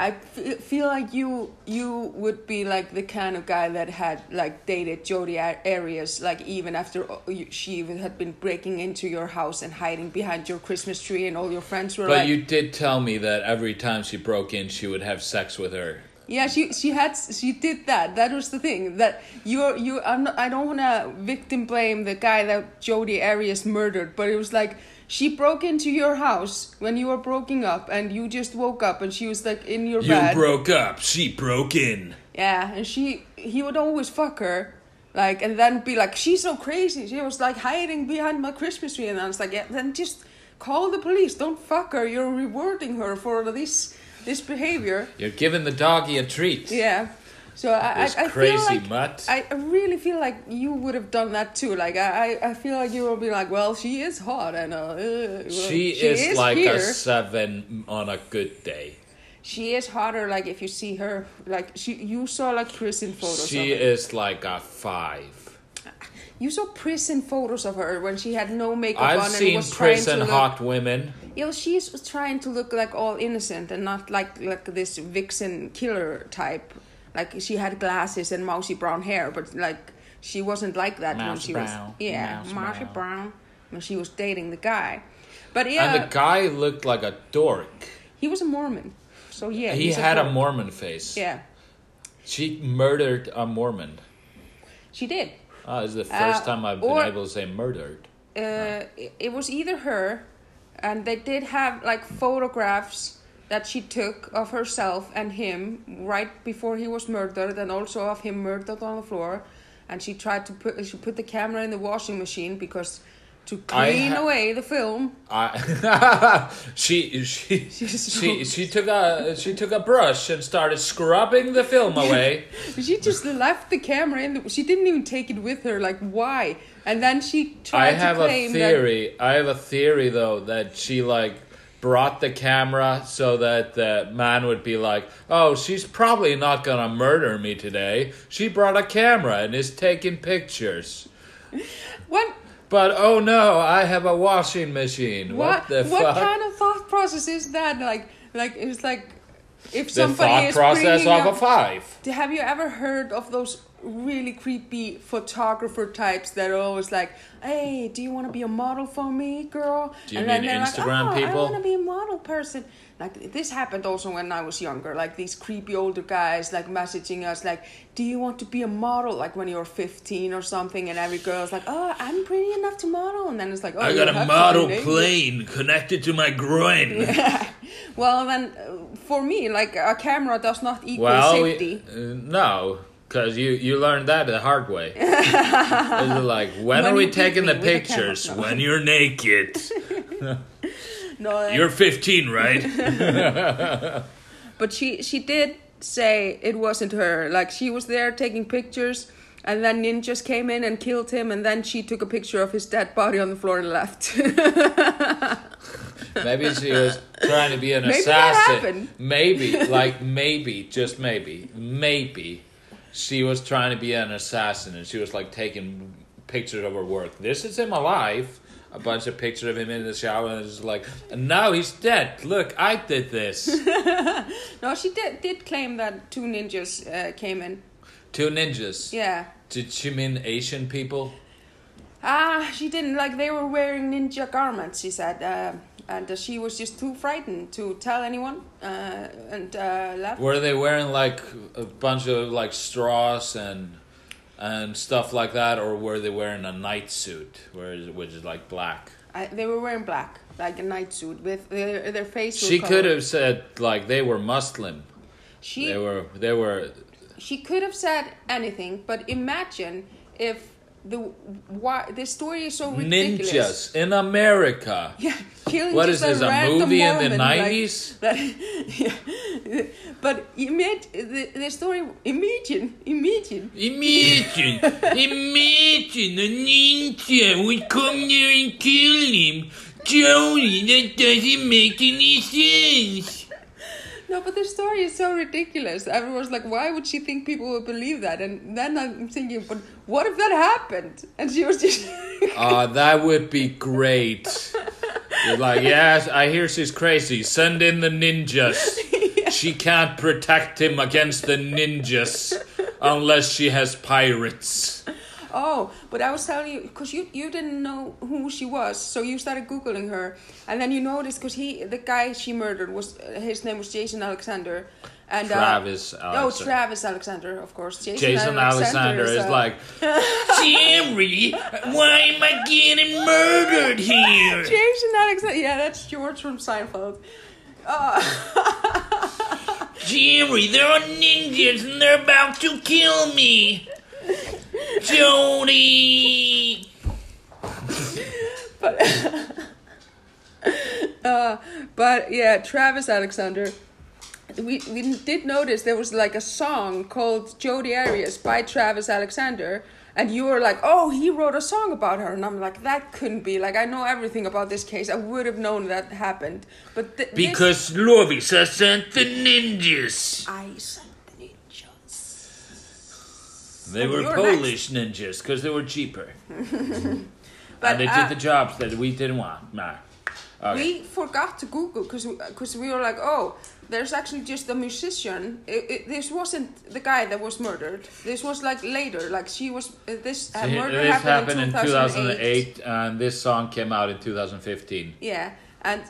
I feel like you you would be like the kind of guy that had like dated Jodi Arias like even after uh, she had been breaking into your house and hiding behind your Christmas tree and all your friends were But like you did tell me that every time she broke in, she would have sex with her. Yeah, she she had she did that. That was the thing that you're you. I'm not, I don't want to victim blame the guy that Jodi Arias murdered, but it was like she broke into your house when you were broken up, and you just woke up, and she was like in your You bed. You broke up. She broke in. yeah, and she he would always fuck her, like, and then be like, she's so crazy. She was like hiding behind my Christmas tree, and I was like, yeah, then just call the police. Don't fuck her. You're rewarding her for this this behavior. You're giving the doggy a treat. Yeah. So I, I, I crazy feel like mutt. I really feel like you would have done that too. Like I, I, I feel like you will be like, well, she is hot and uh, uh, well, She, is, like here. a seven on a good day. She is hotter. Like if you see her, like she, you saw like prison photos. She of her. is like a five. You saw prison photos of her when she had no makeup on I've and was trying prison to look. hot women. Yeah, well, she's trying to look like all innocent and not like like this vixen killer type. Like she had glasses and mousy brown hair, but like she wasn't like that when she brown, was yeah mousy brown. brown when she was dating the guy. But yeah, And the guy looked like a dork. he was a Mormon, so yeah, He had a dork. Mormon face. Yeah, She murdered a Mormon. she did. Oh, this is the first Uh, time I've been or- able to say murdered. uh, it- it was either her, and they did have like photographs that she took of herself and him right before he was murdered, and also of him murdered on the floor. And she tried to put she put the camera in the washing machine because to clean ha- away the film. I <laughs> she she She's <laughs> she so- <laughs> she took a she took a brush and started scrubbing the film away. She just left the camera in. The, she didn't even take it with her. Like why? And then she tried I have to a claim that theory. I have a theory though that she like brought the camera so that the man would be like, "Oh, she's probably not gonna murder me today. She brought a camera and is taking pictures." what But oh no, I have a washing machine. What, what the what fuck? What kind of thought process is that? Like like it's like if the somebody thought is process of up- a five. Have you ever heard of those really creepy photographer types that are always like, "Hey, do you want to be a model for me, girl?" Do you and then mean they're Instagram like, oh, people? I want to be a model person. Like this happened also when I was younger. Like these creepy older guys like messaging us like, "Do you want to be a model?" Like when you're 15 or something, and every girl's like, "Oh, I'm pretty enough to model," and then it's like, "Oh, I got a model plane connected to my groin. <laughs> Well, then, uh, for me, like a camera does not equal Well, we- safety. uh, no, because you you learned that the hard way. <laughs> it's like when, When are we taking the with a camera, pictures? no. <laughs> When you're naked. <laughs> No, You're 15, right? but she she did say it wasn't her. Like she was there taking pictures, and then ninjas came in and killed him, and then she took a picture of his dead body on the floor and left. maybe she was trying to be an Maybe assassin. Maybe, like maybe, just maybe, maybe. She was trying to be an assassin and she was like taking pictures of her work. This is him alive. A bunch of pictures of him in the shower and it's like, and now he's dead. Look, I did this. <laughs> No, she did did claim that two ninjas uh, came in. Two ninjas. Yeah. Did she mean Asian people? Ah, she didn't like they were wearing ninja garments. She said, uh, and uh, she was just too frightened to tell anyone uh, and uh, left. Were they wearing like a bunch of like straws and and stuff like that, or were they wearing a night suit, where is, which is like black? I, they were wearing black, like a night suit with their their face. She covered. could have said like they were Muslim. She They were they were she could have said anything, but imagine if the why the story is so ridiculous. ninjas in America. <laughs> Yeah, killing What is this, a movie in the Mormon, like, 90s? <laughs> yeah. But imagine the, the story. Imagine, imagine. Imagine, <laughs> imagine a ninja would come there and kill him. Jodi, that doesn't make any sense. No, but the story is so ridiculous. Everyone's like, why would she think people would believe that? And then I'm thinking, but what if that happened? And she was just. Uh, <laughs> that would be great. You're like, yes, I hear she's crazy. Send in the ninjas. <laughs> She can't protect him against the ninjas unless she has pirates. Oh, but I was telling you because you you didn't know who she was, so you started googling her, and then you noticed because he the guy she murdered was his name was Jason Alexander, and uh, Travis oh Travis Alexander, of course. Jason, Jason Alexander is uh, like, <laughs> Jerry, why am I getting murdered here? Jason Alexander. Yeah, that's George from Seinfeld. Uh, <laughs> Jerry, there are ninjas and they're about to kill me. Jodi. but <laughs> uh, but yeah, Travis Alexander. We we did notice there was like a song called Jodi Arias by Travis Alexander, and you were like, "Oh, he wrote a song about her," and I'm like, "That couldn't be." Like, I know everything about this case. I would have known that happened, but th- this- Because Lovísa sent the ninjas. I sent the ninjas. They were you're Polish ninjas because they were cheaper. <laughs> But and they uh, did the jobs that we didn't want. Nah. Okay. We forgot to Google because because we were like, oh, there's actually just a musician. It, it, this wasn't the guy that was murdered. This was like later. Like she was. Uh, this uh, murder this happened, happened in 2008, and this song came out in 2015. Yeah, and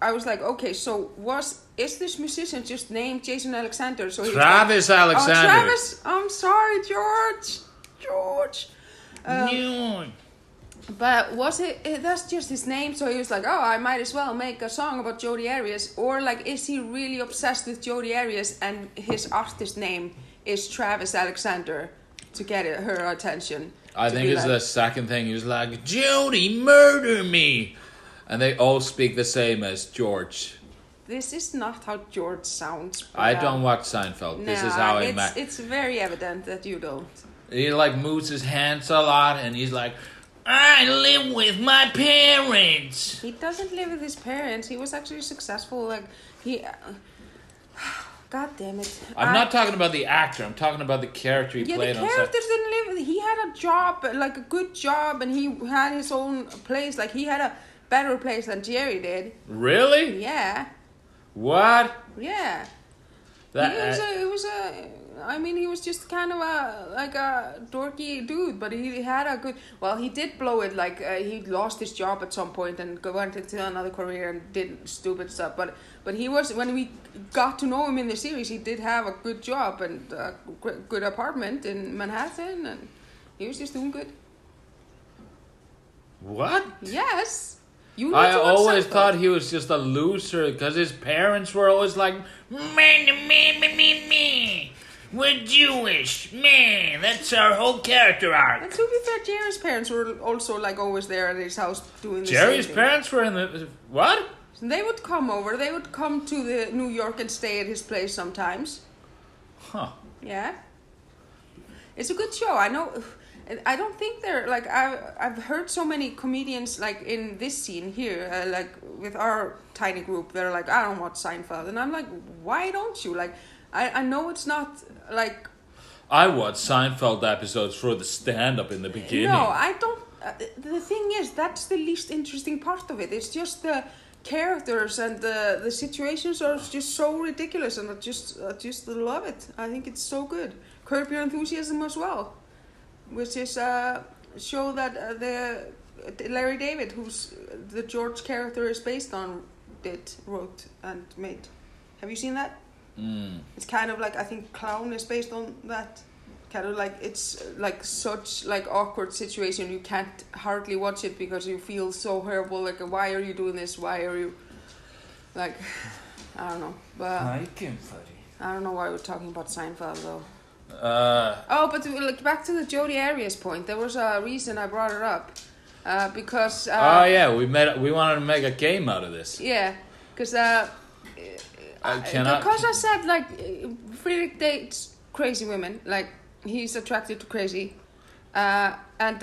I was like, okay, so was is this musician just named Jason Alexander? So was like- Travis Alexander. Oh, Travis. I'm sorry, George. George. Um, No. But was it, it? That's just his name. So he was like, "Oh, I might as well make a song about Jodi Arias." Or like, is he really obsessed with Jodi Arias and his artist name is Travis Alexander to get her attention? I think it's like, the second thing. He was like, Jodi, murder me. And they all speak the same as George. This is not how George sounds. I don't watch Seinfeld. this is how I it's, met. It's very evident that you don't. He like moves his hands a lot, and he's like, "I live with my parents." He doesn't live with his parents. He was actually successful. Like he. Uh, <sighs> God damn it! I'm I- not talking about the actor. I'm talking about the character he Yeah, the played on. characters set. didn't live. He had a job, like a good job, and he had his own place. Like he had a better place than Jerry did. Really? Yeah, What? yeah. That he was uh, a. It was a. I mean, he was just kind of a like a dorky dude, but he had a good. Well, he did blow it. Like uh, he lost his job at some point and went into another career and did stupid stuff. But but he was when we got to know him in the series, he did have a good job and a good apartment in Manhattan, and he was just doing good. what? Yes. You I always Seinfeld. thought he was just a loser because his parents were always like, "Man, me, me, me, me, we're Jewish, man." That's our whole character And arc. to be fair, Jerry's parents were also like always there at his house doing the Jerry's parents were in the what? They would come over. They would come to the New York and stay at his place sometimes. Huh? Yeah. It's a good show. I know. I don't think they're like I've I've heard so many comedians like in this scene here, uh, like with our tiny group. They're like, I don't watch Seinfeld, and I'm like, why don't you? Like, I I know it's not like I watch Seinfeld episodes for the stand up in the beginning. No, I don't. Uh, the thing is, that's the least interesting part of it. It's just the characters and the the situations are just so ridiculous, and I just I just love it. I think it's so good. Curb Your Enthusiasm as well, which is a show that uh, the Larry David, who's the George character is based on, did wrote and made. Have you seen that? Mm. It's kind of like I think Clown is based on that. Kind of like it's like such like awkward situation. You can't hardly watch it because you feel so horrible. Like why are you doing this? Why are you like <sighs> I don't know. But I don't know why we're talking about Seinfeld though. Uh, Oh, but to, like back to the Jodi Arias point. There was a reason I brought it up uh, because uh, oh yeah, we made we wanted to make a game out of this. Yeah, because uh, I cannot. because I said like Friðrik dates crazy women, like he's attracted to crazy, uh, and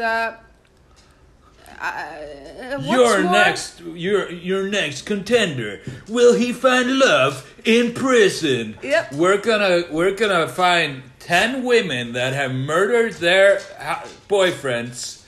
uh, Your next, your your next contender. Will he find love in prison? Yep. We're gonna we're gonna find ten women that have murdered their boyfriends,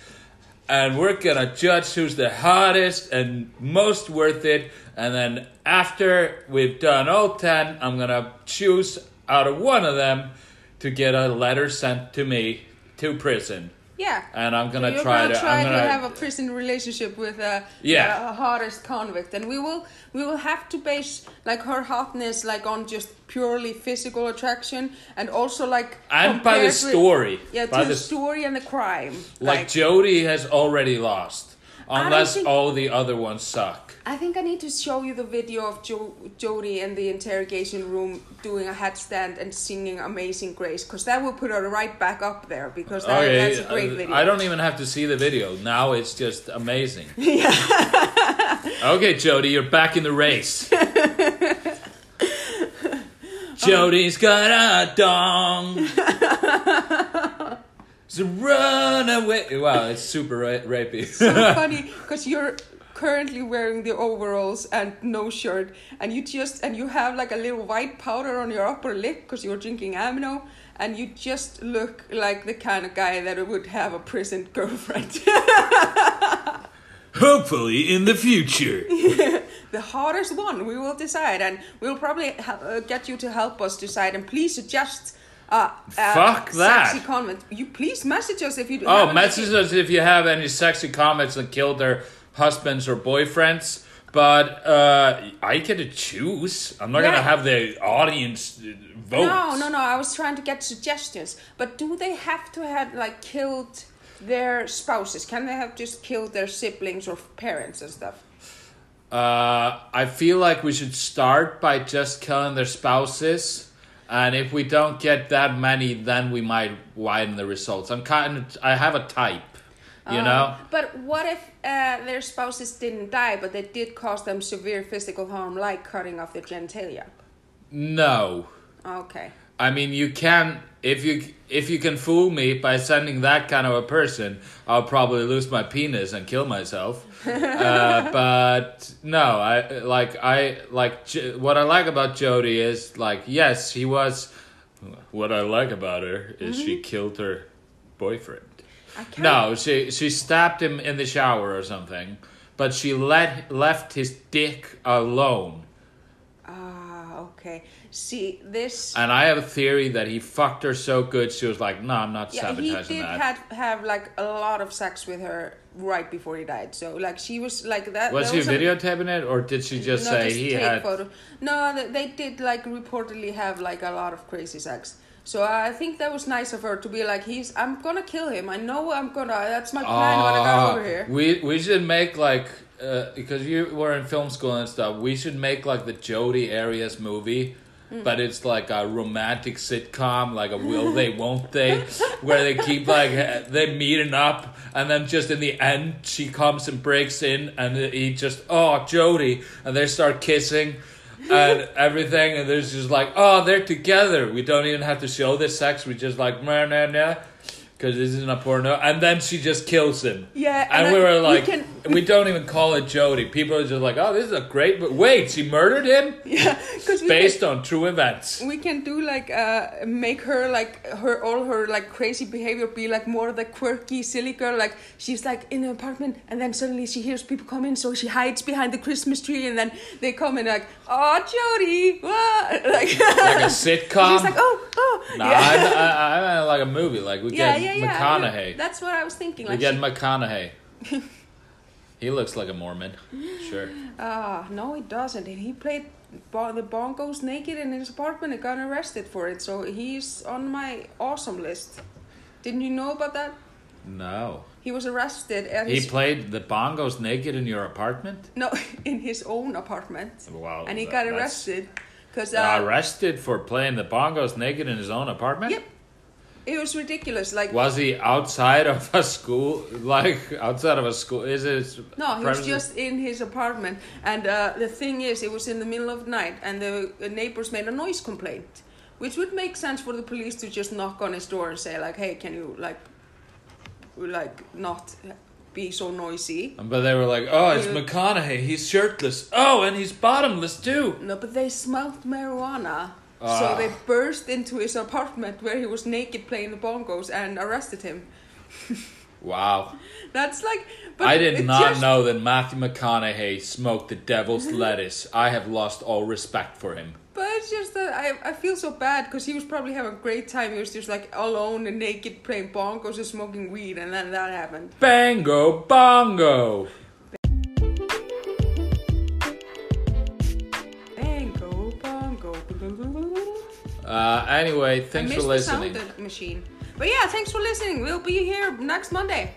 and we're gonna judge who's the hottest and most worth it. And then after we've done all ten, I'm gonna choose out of one of them to get a letter sent to me to prison. Yeah. And I'm gonna You're try gonna to. try I'm gonna, to have a prison relationship with a, Yeah. a hottest convict, and we will we will have to base like her hotness like on just purely physical attraction, and also like And by the compared with- story. yeah, By to the, the- story and the crime. Like Jodi has already lost, unless think- all the other ones suck. I think I need to show you the video of jo- Jodi in the interrogation room doing a headstand and singing Amazing Grace, because that will put her right back up there, because that, that's a great uh, video. I don't even have to see the video. Now it's just amazing. <laughs> Yeah. <laughs> okay, Jodi, you're back in the race. <laughs> Jodi's got a dong. Run away. Wow, it's super ra- rapey. so <laughs> funny because you're currently wearing the overalls and no shirt and you just and you have like a little white powder on your upper lip because you're drinking amino and you just look like the kind of guy that would have a prison <laughs> girlfriend <laughs> Hopefully in the future. the hardest one we will decide and we'll probably ha- uh, get you to help us decide and please suggest uh, uh, Fuck that. sexy comments. you please message us if you do Oh, message us if you have any sexy comments that killed their husbands or boyfriends. But uh, I get to choose. I'm not Yeah. gonna have the audience vote. No, no, no. I was trying to get suggestions. But do they have to have like killed their spouses? Can they have just killed their siblings or parents and stuff? Uh, I feel like we should start by just killing their spouses, and if we don't get that many, then we might widen the results. I'm kind of. I have a type, you know. Um, But what if uh, their spouses didn't die, but they did cause them severe physical harm, like cutting off their genitalia? No. Okay. I mean, you can if you if you can fool me by sending that kind of a person, I'll probably lose my penis and kill myself. Uh, but no, I like I like what I like about Jodi is like yes, he was. What I like about her is she killed her boyfriend. No, she she stabbed him in the shower or something, but she let left his dick alone. Ah, okay. See, this. And I have a theory that he fucked her so good she was like, "No, I'm not yeah, he sabotaging did that." have have like a lot of sex with her right before he died. So like she was like that. was there he a- videotaping it, or did she just no, say just he take had? photo. No, they, did like reportedly have like a lot of crazy sex. So I think that was nice of her to be like, he's. I'm gonna kill him. I know I'm gonna. That's my plan when I got Ah, over here. we we should make like uh, because you were in film school and stuff. We should make like the Jodi Arias movie. Mm. But it's like a romantic sitcom, like a will they, won't they, where they keep like they meeting up, and then just in the end she comes and breaks in, and he just oh Jodi, and they start kissing, and <laughs> everything, and there's just like oh they're together. We don't even have to show the sex. We just like nah nah nah. because this isn't a porno, and then she just kills him. Yeah, and, and we were we like, can- we don't even call it Jodi. People are just like, oh, this is a great. But wait, she murdered him <laughs> Yeah, because based can, on true events. we can do like uh make her like her all her like crazy behavior be like more the quirky silly girl. Like she's like in an apartment and then suddenly she hears people come in, so she hides behind the Christmas tree, and then they come and like, oh Jodi? <laughs> Like Like a <laughs> sitcom. She's like, oh, oh. Nah, yeah. I, I, I, I like a movie. Like we yeah, get yeah, yeah. McConaughey. That's what I was thinking. we Like, get she- McConaughey. He looks like a Mormon. Sure. Ah, no, he doesn't. And he played the bongos naked in his apartment and got arrested for it. So he's on my awesome list. Didn't you know about that? No. He was arrested He played the bongos naked in your apartment. no <laughs> in his own apartment, Wow. and he that- got arrested because Uh, uh, arrested for playing the bongos naked in his own apartment? yep, it was ridiculous. Like Was he outside of a school? Like outside of a school? Is it? No, he was just in his apartment, and uh, the thing is, it was in the middle of the night, and the, the neighbors made a noise complaint, which would make sense for the police to just knock on his door and say like, "Hey, can you like, like not be so noisy?" But they were like, "Oh, it's McConaughey. He's shirtless. Oh, and he's bottomless too." No, but they smelled marijuana, Ah. so they burst into his apartment where he was naked playing the bongos and arrested him. <laughs> Wow. That's like, but I did not just- know that Matthew McConaughey smoked the devil's <laughs> lettuce. I have lost all respect for him. But it's just that I, I feel so bad because he was probably having a great time. He was just like alone and naked playing bongos and smoking weed, and then that happened. Bango bongo. Uh, anyway, thanks for listening. machine. But yeah, thanks for listening. We'll be here next Monday.